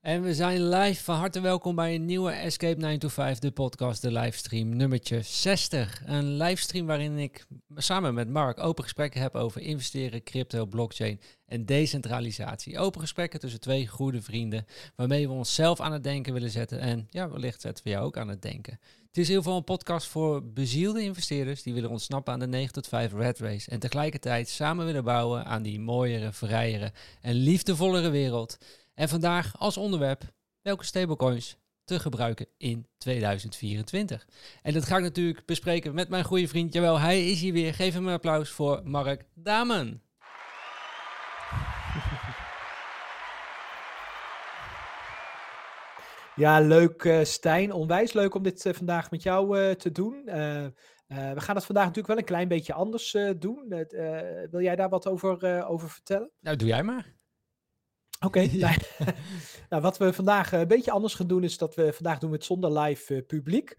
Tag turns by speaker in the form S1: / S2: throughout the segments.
S1: En we zijn live. Van harte welkom bij een nieuwe Escape 925, de podcast, de livestream nummertje 60. Een livestream waarin ik samen met Mark open gesprekken heb over investeren, crypto, blockchain en decentralisatie. Open gesprekken tussen twee goede vrienden, waarmee we onszelf aan het denken willen zetten. En ja, wellicht zetten we jou ook aan het denken. Het is in ieder geval een podcast voor bezielde investeerders die willen ontsnappen aan de 9 tot 5 red race. En tegelijkertijd samen willen bouwen aan die mooiere, vrijere en liefdevollere wereld. En vandaag als onderwerp welke stablecoins te gebruiken in 2024. En dat ga ik natuurlijk bespreken met mijn goede vriend. Jawel, hij is hier weer. Geef hem een applaus voor Mark Damen.
S2: Ja, leuk uh, Stijn. Onwijs leuk om dit uh, vandaag met jou uh, te doen. we gaan het vandaag natuurlijk wel een klein beetje anders doen. wil jij daar wat over, over vertellen?
S1: Nou, doe jij maar.
S2: Oké, nou, nou, wat we vandaag een beetje anders gaan doen is dat we vandaag doen we het zonder live publiek.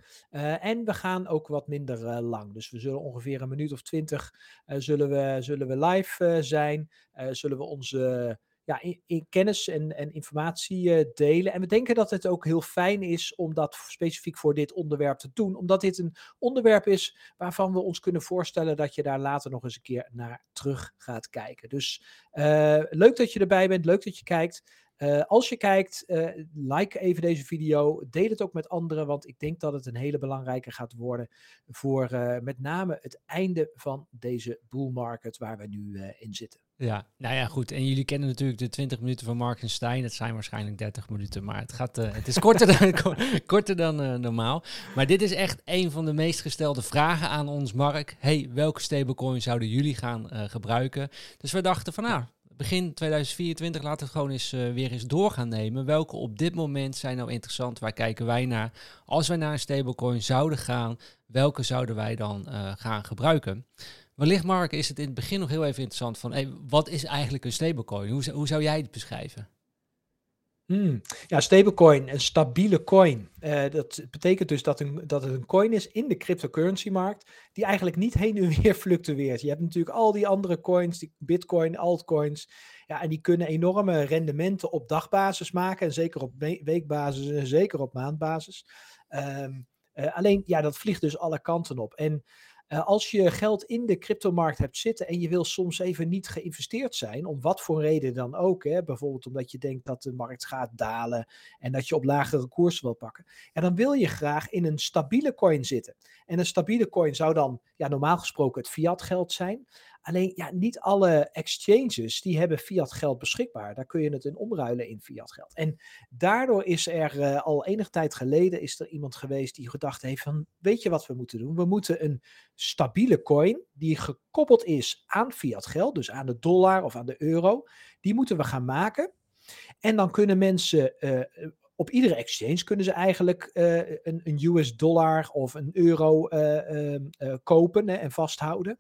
S2: en we gaan ook wat minder lang. Dus we zullen ongeveer een minuut of twintig zullen we, zullen we live zijn. zullen we onze in, kennis en, en informatie uh, delen. En we denken dat het ook heel fijn is om dat specifiek voor dit onderwerp te doen, omdat dit een onderwerp is waarvan we ons kunnen voorstellen dat je daar later nog eens een keer naar terug gaat kijken. Dus uh, leuk dat je erbij bent, leuk dat je kijkt. Uh, als je kijkt, like even deze video. Deel het ook met anderen, want ik denk dat het een hele belangrijke gaat worden voor met name het einde van deze bull market waar we nu in zitten.
S1: Ja, nou ja, goed. En jullie kennen natuurlijk de 20 minuten van Mark en Stein. Het zijn waarschijnlijk 30 minuten, maar het, gaat, het is korter dan, korter dan normaal. Maar dit is echt een van de meest gestelde vragen aan ons, Mark. Hey, welke stablecoin zouden jullie gaan gebruiken? Dus we dachten van, nou, begin 2024 laten we gewoon eens weer eens door gaan nemen. Welke op dit moment zijn nou interessant? Waar kijken wij naar? Als wij naar een stablecoin zouden gaan, welke zouden wij dan gaan gebruiken? Wellicht, Mark, is het in het begin nog heel even interessant van wat is eigenlijk een stablecoin? Hoe, hoe zou jij het beschrijven?
S2: Hmm. Ja, stablecoin, een stabiele coin. Uh, dat betekent dus dat, een, dat het een coin is in de cryptocurrency-markt, die eigenlijk niet heen en weer fluctueert. Je hebt natuurlijk al die andere coins, die bitcoin, altcoins, ja, en die kunnen enorme rendementen op dagbasis maken, en zeker op weekbasis en zeker op maandbasis. Um, uh, alleen, ja, dat vliegt dus alle kanten op. En uh, als je geld in de cryptomarkt hebt zitten en je wil soms even niet geïnvesteerd zijn, om wat voor reden dan ook, hè, bijvoorbeeld omdat je denkt dat de markt gaat dalen en dat je op lagere koers wil pakken, en dan wil je graag in een stabiele coin zitten. En een stabiele coin zou dan ja, normaal gesproken het fiat geld zijn. Alleen ja, niet alle exchanges die hebben fiat geld beschikbaar. Daar kun je het in omruilen in fiat geld. En daardoor is er uh, al enige tijd geleden is er iemand geweest die gedacht heeft van weet je wat we moeten doen? We moeten een stabiele coin die gekoppeld is aan fiat geld, dus aan de dollar of aan de euro, die moeten we gaan maken. En dan kunnen mensen uh, op iedere exchange kunnen ze eigenlijk uh, een, een, US dollar of een euro uh, uh, kopen hè, en vasthouden.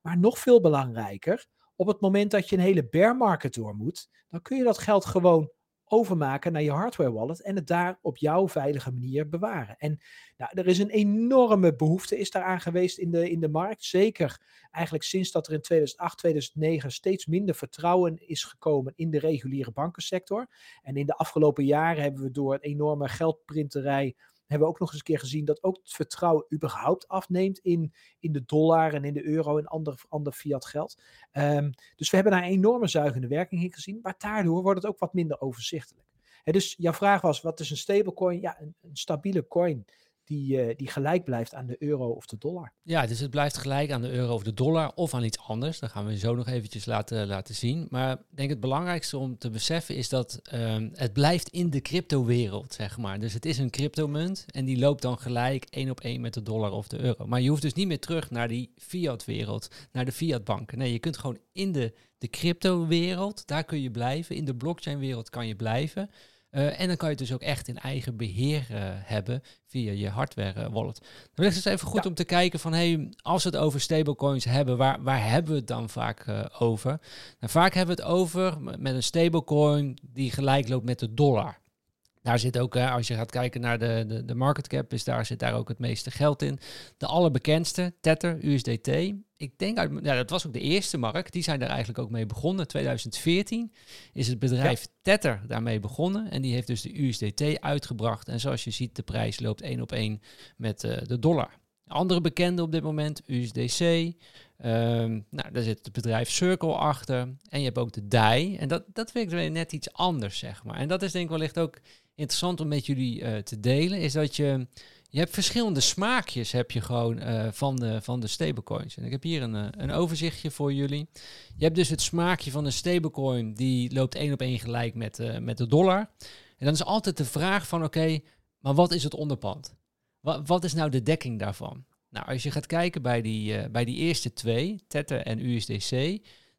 S2: Maar nog veel belangrijker, op het moment dat je een hele bear market door moet, dan kun je dat geld gewoon overmaken naar je hardware wallet en het daar op jouw veilige manier bewaren. En nou, er is een enorme behoefte is daaraan geweest in de, in de markt. Zeker eigenlijk sinds dat er in 2008, 2009 steeds minder vertrouwen is gekomen in de reguliere bankensector. En in de afgelopen jaren hebben we door een enorme geldprinterij hebben we ook nog eens een keer gezien dat ook het vertrouwen überhaupt afneemt in, in de dollar en in de euro en ander, ander fiat geld. Um, dus we hebben daar een enorme zuigende werking in gezien, maar daardoor wordt het ook wat minder overzichtelijk. Dus jouw vraag was, wat is een stablecoin? Ja, een, een stabiele coin die, uh, die gelijk blijft aan de euro of de dollar.
S1: Ja, dus het blijft gelijk aan de euro of de dollar of aan iets anders. Dat gaan we zo nog eventjes laten, laten zien. Maar ik denk het belangrijkste om te beseffen is dat um, het blijft in de cryptowereld, zeg maar. Dus het is een cryptomunt en die loopt dan gelijk één op één met de dollar of de euro. Maar je hoeft dus niet meer terug naar die fiat-wereld, naar de fiat-banken. Nee, je kunt gewoon in de, de cryptowereld, daar kun je blijven. In de blockchain-wereld kan je blijven. Uh, en dan kan je het dus ook echt in eigen beheer uh, hebben via je hardware uh, wallet. Dan is het even goed ja. om te kijken van, hey, als we het over stablecoins hebben, waar, waar hebben we het dan vaak over? Nou, vaak hebben we het over met een stablecoin die gelijk loopt met de dollar. Daar zit ook, als je gaat kijken naar de, de, de market cap, is daar zit daar ook het meeste geld in. De allerbekendste, Tether, USDT. Ik denk, uit, ja, dat was ook de eerste markt. Die zijn daar eigenlijk ook mee begonnen. 2014 is het bedrijf Tether daarmee begonnen. En die heeft dus de USDT uitgebracht. En zoals je ziet, de prijs loopt één op één met uh, de dollar. Andere bekende op dit moment, USDC. Um, nou, daar zit het bedrijf Circle achter. En je hebt ook de DAI. En dat, dat vind ik net iets anders, zeg maar. En dat is denk ik wellicht ook interessant om met jullie uh, te delen. Is dat je... Je hebt verschillende smaakjes heb je gewoon uh, van, de, van de stablecoins. En ik heb hier een, uh, een overzichtje voor jullie. Je hebt dus het smaakje van een stablecoin. Die loopt één op één gelijk met, met de dollar. En dan is altijd de vraag van oké, maar wat is het onderpand? Wat, wat is nou de dekking daarvan? Nou, als je gaat kijken bij die, bij die eerste twee, Tether en USDC,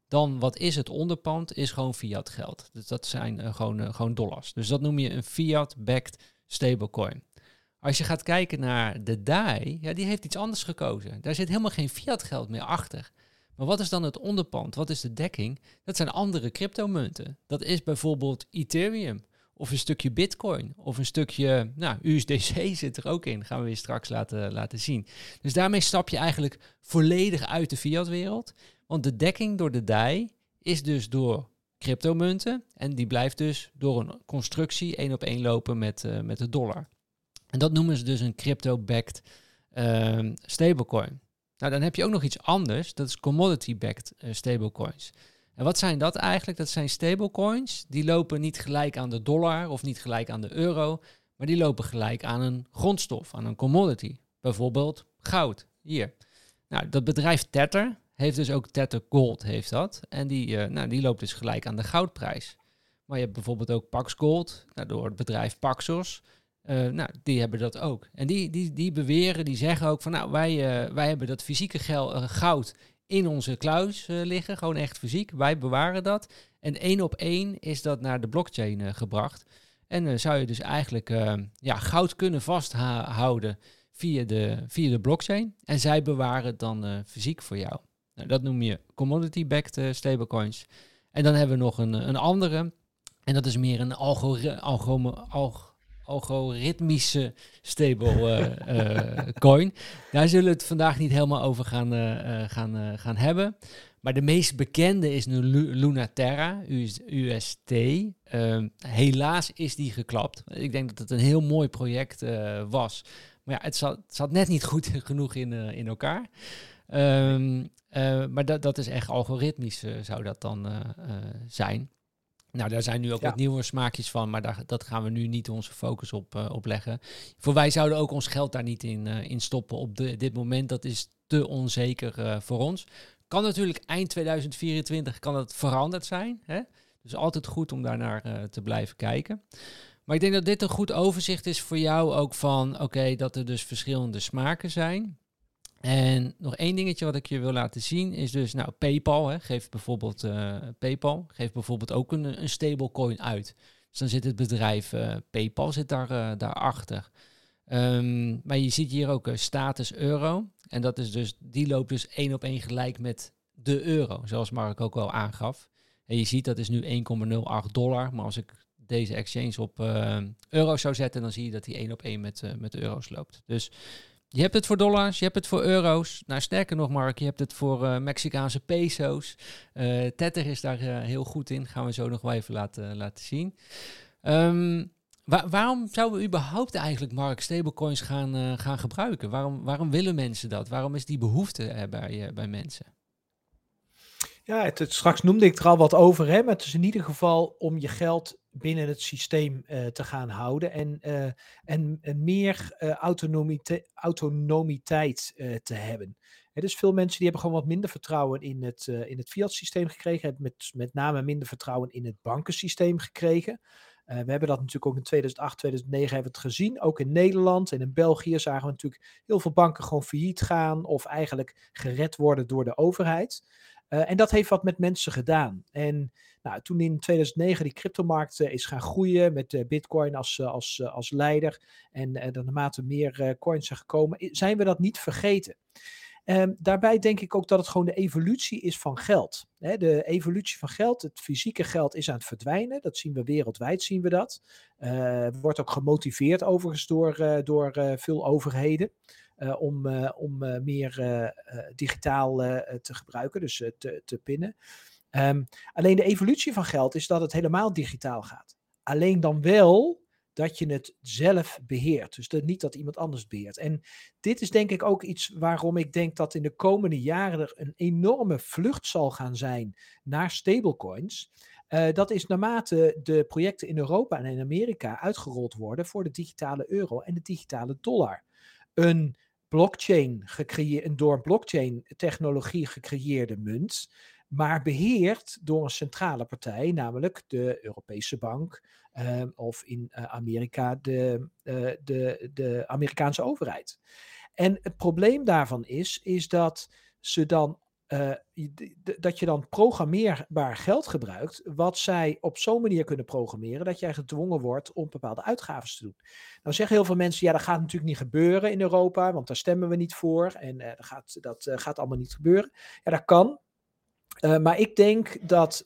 S1: dan wat is het onderpand? Is gewoon fiat geld. Dus dat zijn uh, gewoon, uh, gewoon dollars. Dus dat noem je een fiat-backed stablecoin. Als je gaat kijken naar de DAI, ja, die heeft iets anders gekozen. Daar zit helemaal geen fiat geld meer achter. Maar wat is dan het onderpand? Wat is de dekking? Dat zijn andere cryptomunten. Dat is bijvoorbeeld Ethereum. Of een stukje Bitcoin. Of een stukje nou, USDC zit er ook in. Gaan we weer straks laten, laten zien. Dus daarmee stap je eigenlijk volledig uit de fiatwereld. Want de dekking door de DAI is dus door cryptomunten. En die blijft dus door een constructie één op één lopen met, uh, met de dollar. En dat noemen ze dus een crypto-backed uh, stablecoin. Nou, dan heb je ook nog iets anders. Dat is commodity-backed uh, stablecoins. En wat zijn dat eigenlijk? Dat zijn stablecoins. Die lopen niet gelijk aan de dollar of niet gelijk aan de euro, maar die lopen gelijk aan een grondstof, aan een commodity. Bijvoorbeeld goud. Hier. Nou, dat bedrijf Tether heeft dus ook Tether Gold, heeft dat. En die, uh, nou, die loopt dus gelijk aan de goudprijs. Maar je hebt bijvoorbeeld ook Pax Gold, nou, door het bedrijf Paxos. Uh, nou, die hebben dat ook. En die, die, die beweren, die zeggen ook van nou, wij, uh, wij hebben dat fysieke goud in onze kluis liggen, gewoon echt fysiek. Wij bewaren dat. En één op één is dat naar de blockchain gebracht. En zou je dus eigenlijk ja, goud kunnen vasthouden via de, via de blockchain. En zij bewaren het dan fysiek voor jou. Nou, dat noem je commodity-backed stablecoins. En dan hebben we nog een, een andere. En dat is meer een algoritme. Algo algoritmische stablecoin. Uh, Daar zullen we het vandaag niet helemaal over gaan, uh, gaan, gaan hebben. Maar de meest bekende is nu Lunaterra, UST. helaas is die geklapt. Ik denk dat het een heel mooi project was. Maar ja, het zat, het zat, net niet goed genoeg in, in elkaar. Um, maar dat, dat is echt algoritmisch, zou dat dan zijn. Nou, daar zijn nu ook ja. wat nieuwe smaakjes van, maar daar, dat gaan we nu niet onze focus op, uh, op leggen. Voor wij zouden ook ons geld daar niet in, uh, in stoppen op de, dit moment. Dat is te onzeker uh, voor ons. Kan natuurlijk eind 2024 kan het veranderd zijn. Hè? Dus altijd goed om daarnaar te blijven kijken. Maar ik denk dat dit een goed overzicht is voor jou ook van, oké, okay, dat er dus verschillende smaken zijn. En nog één dingetje wat ik je wil laten zien is dus, nou, PayPal hè, geeft bijvoorbeeld uh, PayPal geeft bijvoorbeeld ook een, een stablecoin uit. Dus dan zit het bedrijf uh, PayPal zit daar, uh, daarachter. Um, maar je ziet hier ook status euro. En dat is dus, die loopt dus één op één gelijk met de euro, zoals Mark ook al aangaf. En je ziet dat is nu 1,08 dollar. Maar als ik deze exchange op euro zou zetten, dan zie je dat die één op één met, met de euro's loopt. Dus je hebt het voor dollars, je hebt het voor euro's. Nou, sterker nog, Mark, je hebt het voor uh, Mexicaanse peso's. Uh, Tether is daar uh, heel goed in. Gaan we zo nog wel even laten, laten zien. Wa waarom zouden we überhaupt eigenlijk, Mark, stablecoins gaan, gaan gebruiken? Waarom, waarom willen mensen dat? Waarom is die behoefte bij, bij mensen?
S2: Ja, het, straks noemde ik er al wat over, hè, maar het is in ieder geval om je geld binnen het systeem uh, te gaan houden en, uh, en, en, meer autonomite autonomiteit te hebben. Dus veel mensen die hebben gewoon wat minder vertrouwen in het, in het fiat systeem gekregen, met, met name minder vertrouwen in het bankensysteem gekregen. we hebben dat natuurlijk ook in 2008, 2009 hebben we het gezien. Ook in Nederland en in België zagen we natuurlijk heel veel banken gewoon failliet gaan of eigenlijk gered worden door de overheid. Uh, en dat heeft wat met mensen gedaan. En nou, toen in 2009 die cryptomarkt uh, is gaan groeien met uh, Bitcoin als, als, als leider en uh, naarmate meer coins zijn gekomen, zijn we dat niet vergeten. Um, daarbij denk ik ook dat het gewoon de evolutie is van geld. De evolutie van geld, het fysieke geld is aan het verdwijnen. Dat zien we wereldwijd, zien we dat. Wordt ook gemotiveerd overigens door, door veel overheden. Om, om meer digitaal te gebruiken, dus te, te pinnen. Um, alleen de evolutie van geld is dat het helemaal digitaal gaat. Alleen dan wel dat je het zelf beheert. Dus dat, niet dat iemand anders beheert. En dit is denk ik ook iets waarom ik denk dat in de komende jaren er een enorme vlucht zal gaan zijn naar stablecoins. Dat is naarmate de projecten in Europa en in Amerika uitgerold worden voor de digitale euro en de digitale dollar. Een blockchain gecreëerd, door blockchain technologie gecreëerde munt maar beheerd door een centrale partij, namelijk de Europese Bank uh, of in uh, Amerika de, uh, de, de Amerikaanse overheid. En het probleem daarvan is, is dat ze dan uh, dat je dan programmeerbaar geld gebruikt, wat zij op zo'n manier kunnen programmeren dat jij gedwongen wordt om bepaalde uitgaven te doen. Nou zeggen heel veel mensen, ja, dat gaat natuurlijk niet gebeuren in Europa, want daar stemmen we niet voor en uh, dat, gaat, dat uh, gaat allemaal niet gebeuren. Ja, dat kan, maar ik denk dat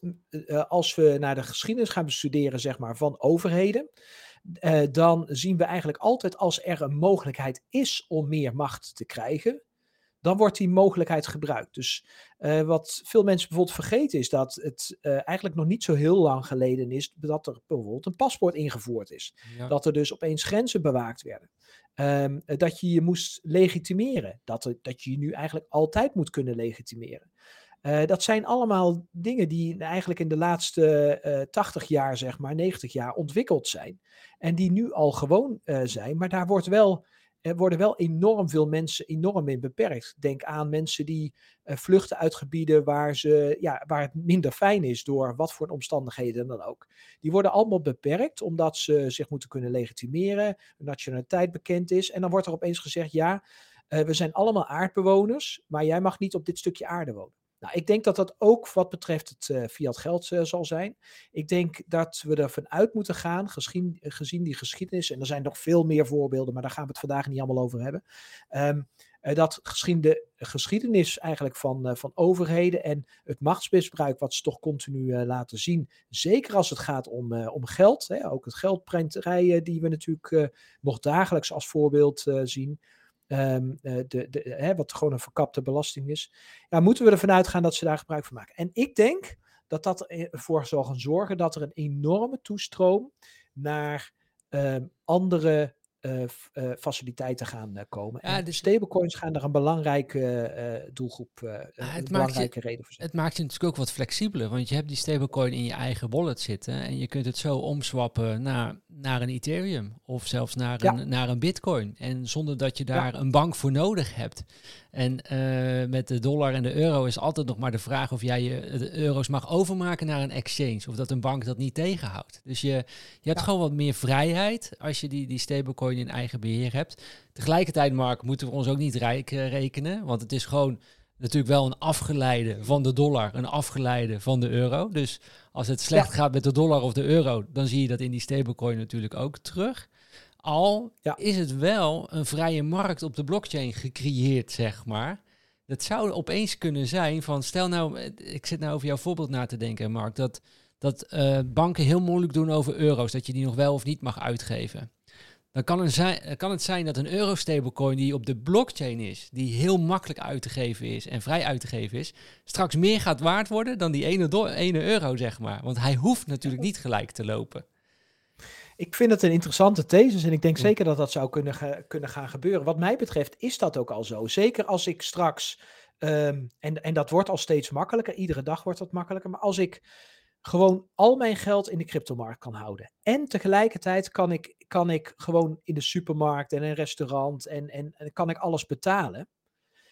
S2: als we naar de geschiedenis gaan bestuderen, zeg maar, van overheden, dan zien we eigenlijk altijd als er een mogelijkheid is om meer macht te krijgen, dan wordt die mogelijkheid gebruikt. Dus wat veel mensen bijvoorbeeld vergeten is dat het eigenlijk nog niet zo heel lang geleden is dat er bijvoorbeeld een paspoort ingevoerd is. Ja. Dat er dus opeens grenzen bewaakt werden. Um, dat je je moest legitimeren. Dat, er, dat je je nu eigenlijk altijd moet kunnen legitimeren. Uh, dat zijn allemaal dingen die eigenlijk in de laatste uh, eh, 80 jaar, zeg maar, 90 jaar ontwikkeld zijn. En die nu al gewoon uh, zijn. Maar daar wordt wel, er worden wel enorm veel mensen enorm in beperkt. Denk aan mensen die vluchten uit gebieden waar, ze, ja, waar het minder fijn is door wat voor omstandigheden dan ook. Die worden allemaal beperkt omdat ze zich moeten kunnen legitimeren, nationaliteit bekend is. En dan wordt er opeens gezegd, ja, we zijn allemaal aardbewoners, maar jij mag niet op dit stukje aarde wonen. Nou, ik denk dat dat ook wat betreft het uh, fiat geld uh, zal zijn. Ik denk dat we ervan uit moeten gaan, gezien, die geschiedenis, en er zijn nog veel meer voorbeelden, maar daar gaan we het vandaag niet allemaal over hebben. Um, uh, dat gezien de geschiedenis eigenlijk van, van overheden en het machtsmisbruik wat ze toch continu laten zien, zeker als het gaat om, om geld, hè, ook het geldprenterijen die we natuurlijk nog dagelijks als voorbeeld zien. De, de, hè, wat gewoon een verkapte belasting is. Ja, moeten we ervan uitgaan dat ze daar gebruik van maken. En ik denk dat dat ervoor zal gaan zorgen dat er een enorme toestroom naar um, andere uh, uh, faciliteiten gaan uh, komen. Ja, en de stablecoins gaan er een belangrijke doelgroep, een belangrijke
S1: je,
S2: reden voor zijn.
S1: Het maakt je natuurlijk ook wat flexibeler, want je hebt die stablecoin in je eigen wallet zitten en je kunt het zo omswappen naar, naar een Ethereum of zelfs naar, ja. een, naar een Bitcoin. En zonder dat je daar ja. een bank voor nodig hebt. En met de dollar en de euro is altijd nog maar de vraag of jij je de euro's mag overmaken naar een exchange. Of dat een bank dat niet tegenhoudt. Dus je, je hebt gewoon wat meer vrijheid als je die, die stablecoin in eigen beheer hebt. Tegelijkertijd, Mark, moeten we ons ook niet rijk uh, rekenen. Want het is gewoon natuurlijk wel een afgeleide van de dollar, een afgeleide van de euro. Dus als het slecht ja. gaat met de dollar of de euro, dan zie je dat in die stablecoin natuurlijk ook terug. Al ja. is het wel een vrije markt op de blockchain gecreëerd, zeg maar. Dat zou opeens kunnen zijn van, stel nou, ik zit nou over jouw voorbeeld na te denken, Mark, dat, dat uh, banken heel moeilijk doen over euro's, dat je die nog wel of niet mag uitgeven. Dan kan, zijn, kan het zijn dat een euro-stablecoin die op de blockchain is, die heel makkelijk uit te geven is en vrij uit te geven is, straks meer gaat waard worden dan die ene, ene euro, zeg maar. Want hij hoeft natuurlijk niet gelijk te lopen
S2: ik vind het een interessante thesis en ik denk zeker dat dat zou kunnen, ge, kunnen gaan gebeuren. Wat mij betreft is dat ook al zo. Zeker als ik straks, um, en, en dat wordt al steeds makkelijker, iedere dag wordt dat makkelijker, maar als ik gewoon al mijn geld in de cryptomarkt kan houden. En tegelijkertijd kan ik, kan ik gewoon in de supermarkt en een restaurant en, en, en kan ik alles betalen.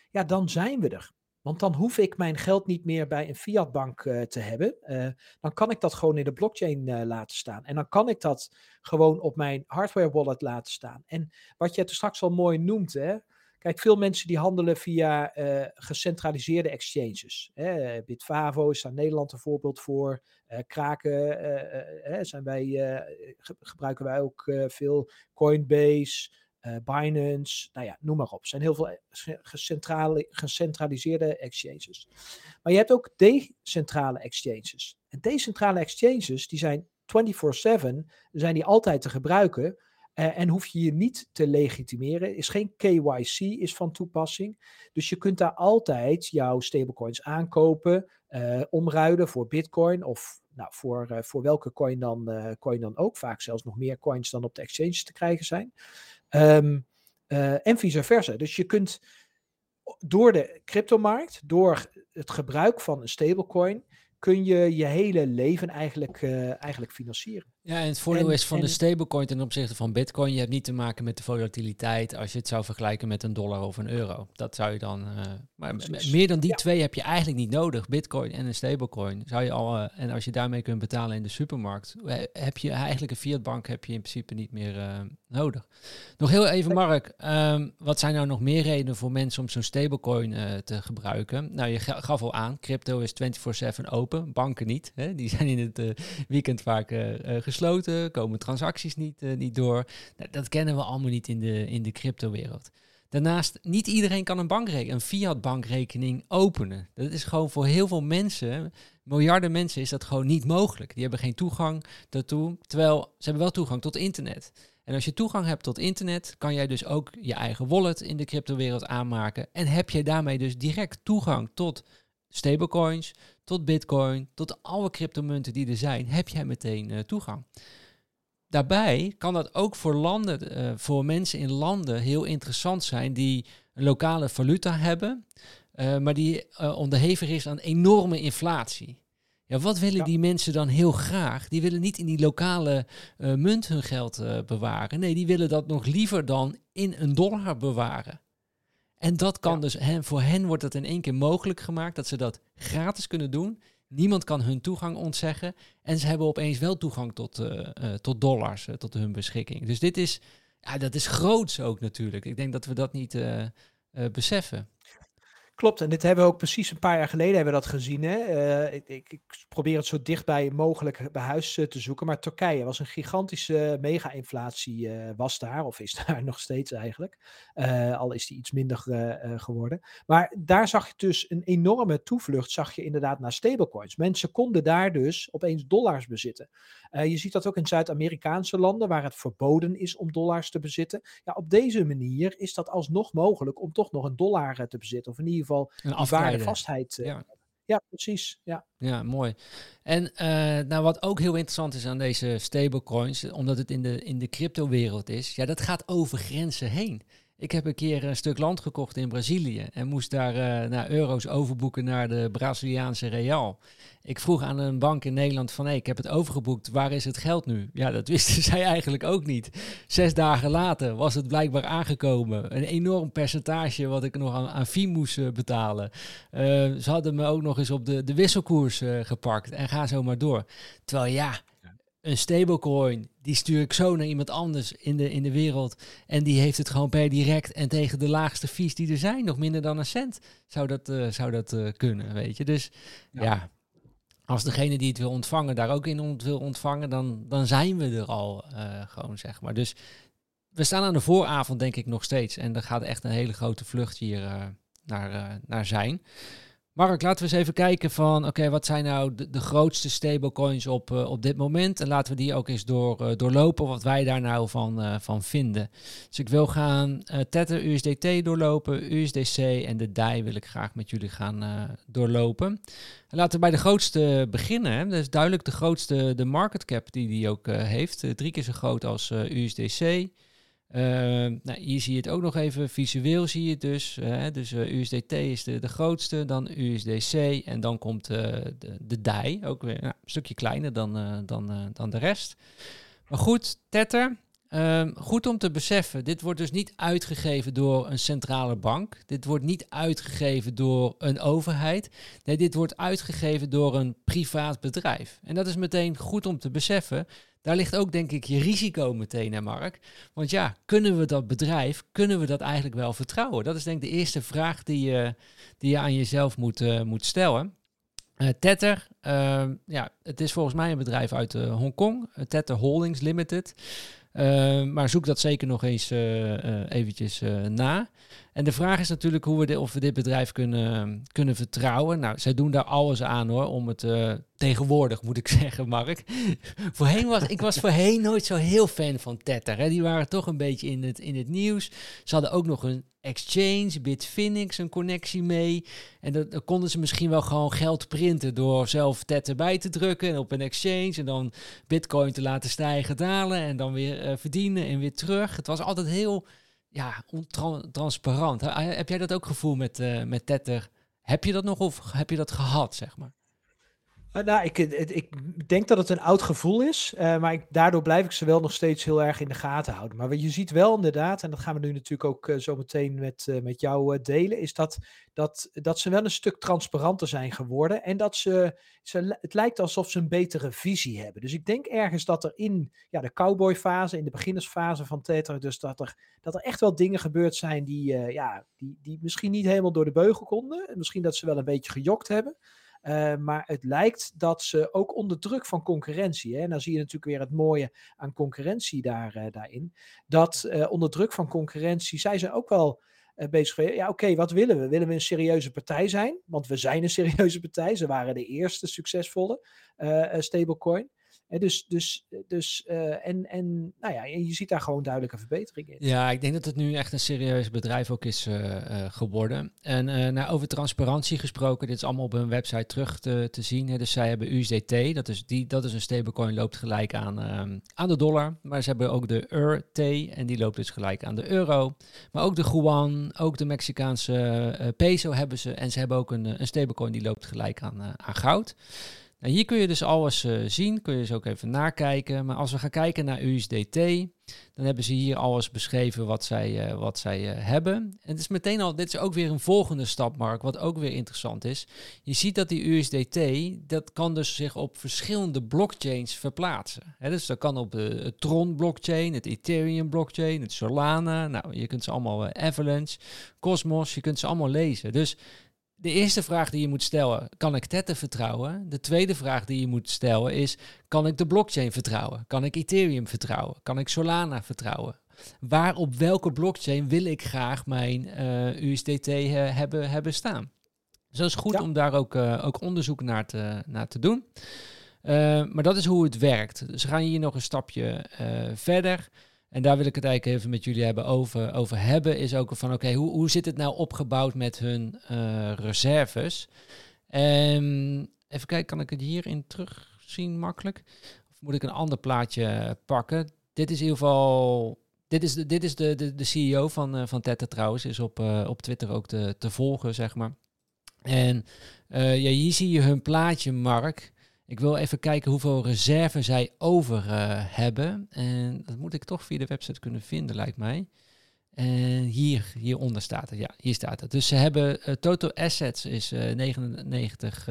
S2: Ja, dan zijn we er. Want dan hoef ik mijn geld niet meer bij een fiatbank uh, te hebben. Uh, dan kan ik dat gewoon in de blockchain uh, laten staan. En dan kan ik dat gewoon op mijn hardware wallet laten staan. En wat je het straks al mooi noemt, hè, Kijk, veel mensen die handelen via uh, gecentraliseerde exchanges. Hè. Bitfavo is daar Nederland een voorbeeld voor. Uh, Kraken uh, zijn wij, ge gebruiken wij ook veel. Coinbase, Binance, nou ja, noem maar op. Er zijn heel veel gecentraliseerde exchanges. Maar je hebt ook decentrale exchanges. En decentrale exchanges, die zijn 24/7, zijn die altijd te gebruiken. Uh, en hoef je je niet te legitimeren. Is geen KYC is van toepassing. Dus je kunt daar altijd jouw stablecoins aankopen, uh, omruilen voor Bitcoin of nou, voor, uh, voor welke coin dan, coin dan ook. Vaak zelfs nog meer coins dan op de exchanges te krijgen zijn. Um, en vice versa. Dus je kunt door de cryptomarkt, door het gebruik van een stablecoin, kun je je hele leven eigenlijk, eigenlijk financieren.
S1: Ja, en het voordeel is van de stablecoin ten opzichte van bitcoin, je hebt niet te maken met de volatiliteit als je het zou vergelijken met een dollar of een euro. Dat zou je dan, uh, maar meer dan die twee heb je eigenlijk niet nodig, bitcoin en een stablecoin. Zou je al, uh, en als je daarmee kunt betalen in de supermarkt, heb je eigenlijk een fiatbank heb je in principe niet meer nodig. Nog heel even Mark, um, wat zijn nou nog meer redenen voor mensen om zo'n stablecoin te gebruiken? Nou, je gaf al aan, crypto is 24/7 open, banken niet. Hè? Die zijn in het weekend vaak gesloten, komen transacties niet, uh, niet door. Nou, dat kennen we allemaal niet in de, in de cryptowereld. Daarnaast, niet iedereen kan een bankrekening, een fiat bankrekening openen. Dat is gewoon voor heel veel mensen, miljarden mensen, is dat gewoon niet mogelijk. Die hebben geen toegang daartoe, terwijl ze hebben wel toegang tot internet. En als je toegang hebt tot internet, kan jij dus ook je eigen wallet in de cryptowereld aanmaken. En heb je daarmee dus direct toegang tot stablecoins, tot bitcoin, tot alle cryptomunten die er zijn, heb jij meteen uh, toegang. Daarbij kan dat ook voor landen, uh, voor mensen in landen heel interessant zijn die een lokale valuta hebben, uh, maar die onderhevig is aan enorme inflatie. Ja, wat willen ja. die mensen dan heel graag? Die willen niet in die lokale munt hun geld bewaren. Nee, die willen dat nog liever dan in een dollar bewaren. En dat kan dus, hen, voor hen wordt dat in één keer mogelijk gemaakt dat ze dat gratis kunnen doen. Niemand kan hun toegang ontzeggen. En ze hebben opeens wel toegang tot, uh, uh, tot dollars, uh, tot hun beschikking. Dus dit is, ja, dat is groots ook natuurlijk. Ik denk dat we dat niet beseffen.
S2: Klopt, en dit hebben we ook precies een paar jaar geleden hebben we dat gezien. Hè? Uh, ik, ik, ik, probeer het zo dichtbij mogelijk bij huis uh, te zoeken. Maar Turkije was een gigantische mega-inflatie, uh, was daar, of is daar nog steeds eigenlijk. al is die iets minder geworden. Maar daar zag je dus een enorme toevlucht, zag je inderdaad naar stablecoins. Mensen konden daar dus opeens dollars bezitten. Je ziet dat ook in Zuid-Amerikaanse landen, waar het verboden is om dollars te bezitten. Ja, op deze manier is dat alsnog mogelijk om toch nog een dollar te bezitten, of in ieder geval
S1: een
S2: waardevastheid. Uh,
S1: ja.
S2: ja, precies. Ja.
S1: ja, mooi. En uh, nou, wat ook heel interessant is aan deze stablecoins, omdat het in de, in de crypto-wereld is, ja, dat gaat over grenzen heen. Ik heb een keer een stuk land gekocht in Brazilië en moest daar uh, naar euro's overboeken naar de Braziliaanse real. Ik vroeg aan een bank in Nederland van, hey, ik heb het overgeboekt, waar is het geld nu? Ja, dat wisten zij eigenlijk ook niet. Zes dagen later was het blijkbaar aangekomen. Een enorm percentage wat ik nog aan, aan fee moest uh, betalen. Uh, ze hadden me ook nog eens op de, de wisselkoers gepakt en ga zo maar door. Terwijl ja, een stablecoin, die stuur ik zo naar iemand anders in de, in de wereld. En die heeft het gewoon per direct en tegen de laagste fees die er zijn, nog minder dan een cent, zou dat, uh, zou dat uh, kunnen, weet je. Dus ja. ja. als degene die het wil ontvangen daar ook in ont wil ontvangen, dan, dan zijn we er al uh, gewoon, zeg maar. Dus we staan aan de vooravond, denk ik, nog steeds. En er gaat echt een hele grote vlucht hier naar, naar zijn. Mark, laten we eens even kijken van, oké, wat zijn nou de, grootste stablecoins op, uh, op dit moment? En laten we die ook eens door, uh, doorlopen, wat wij daar nou van, uh, van vinden. Dus ik wil gaan Tether USDT doorlopen, USDC en de DAI wil ik graag met jullie gaan doorlopen. En laten we bij de grootste beginnen. Hè. Dat is duidelijk de grootste, de market cap die die ook heeft. drie keer zo groot als USDC. Uh, nou, hier zie je het ook nog even, visueel zie je het dus. Dus uh, USDT is de, de grootste, dan USDC en dan komt de, de DAI, ook weer nou, een stukje kleiner dan, dan, dan de rest. Maar goed, Tether, ehm, goed om te beseffen, dit wordt dus niet uitgegeven door een centrale bank. Dit wordt niet uitgegeven door een overheid. Nee, dit wordt uitgegeven door een privaat bedrijf. En dat is meteen goed om te beseffen. Daar ligt ook denk ik je risico meteen, hè Mark? Want ja, kunnen we dat bedrijf, kunnen we dat eigenlijk wel vertrouwen? Dat is denk ik de eerste vraag die je, die je aan jezelf moet, uh, moet stellen. Uh, Tether, uh, ja, het is volgens mij een bedrijf uit uh, Hongkong, Tether Holdings Limited. Maar zoek dat zeker nog eens eventjes na. En de vraag is natuurlijk hoe we of we dit bedrijf kunnen, kunnen vertrouwen. Nou, zij doen daar alles aan hoor, om het tegenwoordig moet ik zeggen, Mark. voorheen was ik was voorheen nooit zo heel fan van Tether. Hè. Die waren toch een beetje in het, in het nieuws. Ze hadden ook nog een exchange, Bitfinex, een connectie mee. En dan, konden ze misschien wel gewoon geld printen door zelf Tether bij te drukken en op een exchange. En dan Bitcoin te laten stijgen, dalen en dan weer uh, verdienen en weer terug. Het was altijd heel ja, ontransparant. Heb jij dat ook gevoel met, uh, met Tether? Heb je dat nog of heb je dat gehad, zeg maar?
S2: Uh, nou, ik, ik, denk dat het een oud gevoel is, uh, maar ik, daardoor blijf ik ze wel nog steeds heel erg in de gaten houden. Maar wat je ziet wel inderdaad, en dat gaan we nu natuurlijk ook uh, zo meteen met, met jou delen, is dat, dat, dat ze wel een stuk transparanter zijn geworden en dat ze, ze, het lijkt alsof ze een betere visie hebben. Dus ik denk ergens dat er in ja, de cowboy-fase, in de beginnersfase van Tether, dus dat er, dat er echt wel dingen gebeurd zijn die, ja, die, die misschien niet helemaal door de beugel konden. Misschien dat ze wel een beetje gejokt hebben. Uh, maar het lijkt dat ze ook onder druk van concurrentie, hè, en dan zie je natuurlijk weer het mooie aan concurrentie daar, uh, daarin, dat uh, onder druk van concurrentie zij zijn ook wel bezig geweest. Ja, oké, wat willen we? Willen we een serieuze partij zijn? Want we zijn een serieuze partij. Ze waren de eerste succesvolle stablecoin dus, dus, dus uh, en, en nou ja, je ziet daar gewoon duidelijke verbetering in.
S1: Ja, ik denk dat het nu echt een serieus bedrijf ook is uh, uh, geworden. En nou, over transparantie gesproken, dit is allemaal op hun website terug te, te zien. Dus zij hebben USDT, dat is, die, dat is een stablecoin, loopt gelijk aan, ehm, aan de dollar. Maar ze hebben ook de URT en die loopt dus gelijk aan de euro. Maar ook de Yuan, ook de Mexicaanse peso hebben ze. En ze hebben ook een, een stablecoin die loopt gelijk aan, aan goud. Nou, hier kun je dus alles uh, zien, kun je dus ook even nakijken. Maar als we gaan kijken naar USDT, dan hebben ze hier alles beschreven wat zij, uh, wat zij uh, hebben. En het is meteen al, dit is ook weer een volgende stap, Mark, wat ook weer interessant is. Je ziet dat die USDT, dat kan dus zich op verschillende blockchains verplaatsen. He, dus dat kan op de Tron blockchain, het Ethereum blockchain, het Solana. Nou, je kunt ze allemaal, Avalanche, Cosmos, je kunt ze allemaal lezen. Dus de eerste vraag die je moet stellen, kan ik Tether vertrouwen? De tweede vraag die je moet stellen is, kan ik de blockchain vertrouwen? Kan ik Ethereum vertrouwen? Kan ik Solana vertrouwen? Waar op welke blockchain wil ik graag mijn uh, eh, USDT uh, hebben, hebben staan? Dus dat is goed om daar ook, uh, ook onderzoek naar te, naar te doen. Maar dat is hoe het werkt. Dus we gaan hier nog een stapje verder. En daar wil ik het eigenlijk even met jullie hebben over, over hebben. Is ook van oké, hoe, hoe zit het nou opgebouwd met hun uh, reserves? Um, even kijken, kan ik het hierin terugzien makkelijk? Of moet ik een ander plaatje pakken? Dit is in ieder geval. Dit is de, dit is de, de, de CEO van, uh, van Teta trouwens. Is op, uh, op Twitter ook te, te volgen, zeg maar. En ja, hier zie je hun plaatje, Mark. Ik wil even kijken hoeveel reserve zij over uh, hebben. En dat moet ik toch via de website kunnen vinden, lijkt mij. En hier, hieronder staat het. Ja, hier staat het. Dus ze hebben uh, total assets is uh, 99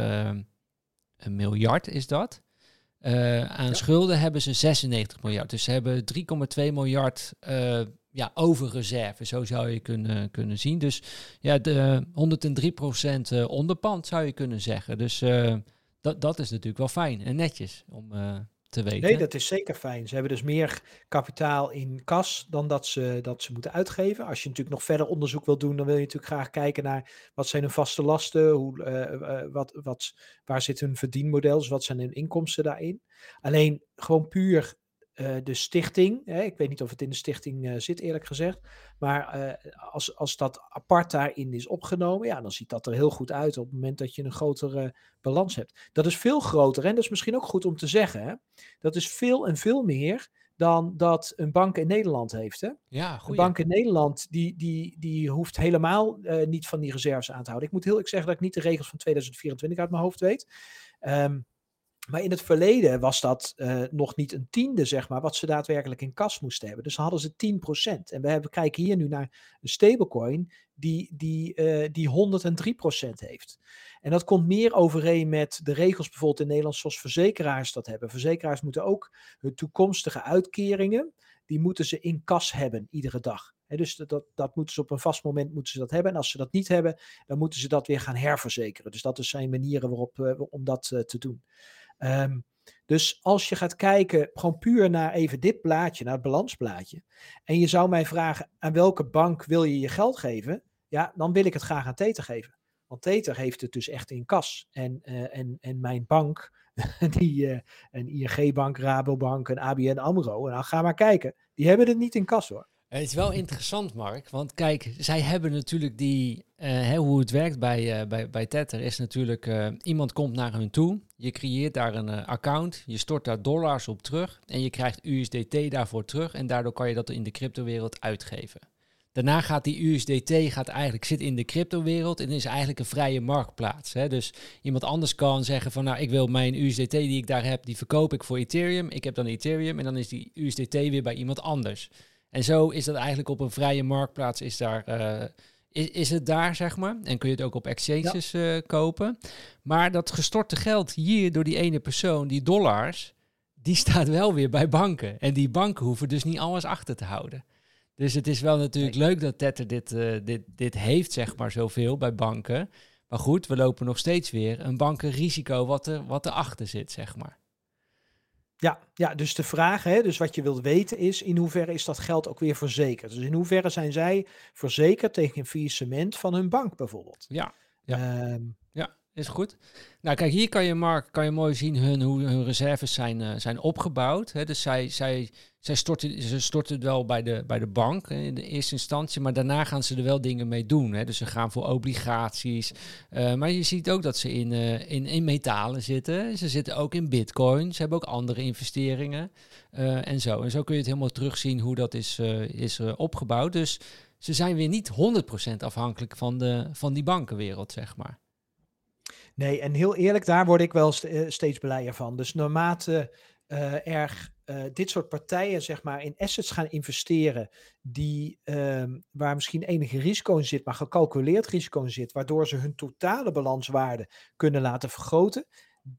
S1: miljard is dat. aan ja. schulden hebben ze 96 miljard. Dus ze hebben 3,2 miljard ja, over reserve. Zo zou je kunnen, kunnen zien. Dus ja, de 103% onderpand zou je kunnen zeggen. Dus dat, dat is natuurlijk wel fijn en netjes om uh, te weten.
S2: Nee, dat is zeker fijn. Ze hebben dus meer kapitaal in kas dan dat ze, dat ze moeten uitgeven. Als je natuurlijk nog verder onderzoek wil doen, dan wil je natuurlijk graag kijken naar wat zijn hun vaste lasten, hoe, uh, uh, wat, wat, waar zit hun verdienmodel, dus wat zijn hun inkomsten daarin. Alleen gewoon puur uh, de stichting. Hè, ik weet niet of het in de stichting uh, zit, eerlijk gezegd. Maar uh, als, als dat apart daarin is opgenomen, ja, dan ziet dat er heel goed uit op het moment dat je een grotere balans hebt. Dat is veel groter en dat is misschien ook goed om te zeggen. Hè? Dat is veel en veel meer dan dat een bank in Nederland heeft. Hè?
S1: Ja, goeie.
S2: Een bank in Nederland die, die, die hoeft helemaal niet van die reserves aan te houden. Ik moet heel ik zeggen dat ik niet de regels van 2024 uit mijn hoofd weet. Um, maar in het verleden was dat uh, nog niet een tiende, zeg maar, wat ze daadwerkelijk in kas moesten hebben. Dus hadden ze 10%. En we hebben, kijken hier nu naar een stablecoin die, die, uh, die 103% heeft. En dat komt meer overeen met de regels bijvoorbeeld in Nederland zoals verzekeraars dat hebben. Verzekeraars moeten ook hun toekomstige uitkeringen, die moeten ze in kas hebben iedere dag. He, dus dat, dat, moeten ze op een vast moment moeten ze dat hebben. En als ze dat niet hebben, dan moeten ze dat weer gaan herverzekeren. Dus dat zijn manieren waarop uh, om dat te doen. Um, Dus als je gaat kijken, gewoon puur naar even dit plaatje, naar het balansplaatje. En je zou mij vragen, aan welke bank wil je je geld geven? Ja, dan wil ik het graag aan Tether geven. Want Tether heeft het dus echt in kas. En, uh, en, en mijn bank, die, uh, een ING-bank, Rabobank, een ABN AMRO, nou ga maar kijken. Die hebben het niet in kas hoor.
S1: Het is wel interessant, Mark. Want kijk, zij hebben natuurlijk die. Hè, hoe het werkt bij, uh, bij, bij Tether is natuurlijk. Uh, iemand komt naar hun toe. Je creëert daar een account. Je stort daar dollars op terug. En je krijgt USDT daarvoor terug. En daardoor kan je dat in de cryptowereld uitgeven. Daarna gaat die USDT gaat eigenlijk, zit in de cryptowereld en is eigenlijk een vrije marktplaats. Hè? Dus iemand anders kan zeggen van nou ik wil mijn USDT die ik daar heb, die verkoop ik voor Ethereum. Ik heb dan Ethereum en dan is die USDT weer bij iemand anders. En zo is dat eigenlijk op een vrije marktplaats is daar... Uh, is, is het daar, zeg maar. En kun je het ook op exchanges ja. uh, kopen. Maar dat gestorte geld hier door die ene persoon, die dollars, die staat wel weer bij banken. En die banken hoeven dus niet alles achter te houden. Dus het is wel natuurlijk nee. leuk dat Tether dit, uh, dit, dit heeft, zeg maar, zoveel bij banken. Maar goed, we lopen nog steeds weer een bankenrisico wat, er, wat erachter zit, zeg maar.
S2: Ja, ja, dus de vraag, hè, dus wat je wilt weten is, in hoeverre is dat geld ook weer verzekerd? Dus in hoeverre zijn zij verzekerd tegen een faillissement van hun bank bijvoorbeeld?
S1: Ja, ja. Um, ja is goed. Nou kijk, hier kan je, Mark, kan je mooi zien hun, hoe hun reserves zijn, uh, zijn opgebouwd. Hè. Dus zij, zij, zij storten, ze storten wel bij de, bij de bank in de eerste instantie, maar daarna gaan ze er wel dingen mee doen. Hè. Dus ze gaan voor obligaties. Uh, maar je ziet ook dat ze in, uh, in, in metalen zitten. Ze zitten ook in bitcoin. Ze hebben ook andere investeringen en zo. En zo kun je het helemaal terugzien hoe dat is, is opgebouwd. Dus ze zijn weer niet 100% afhankelijk van, de, van die bankenwereld, zeg maar.
S2: Nee, en heel eerlijk, daar word ik wel st steeds blijer van. Dus naarmate uh, er uh, dit soort partijen zeg maar in assets gaan investeren die, uh, waar misschien enige risico in zit, maar gecalculeerd risico in zit, waardoor ze hun totale balanswaarde kunnen laten vergroten,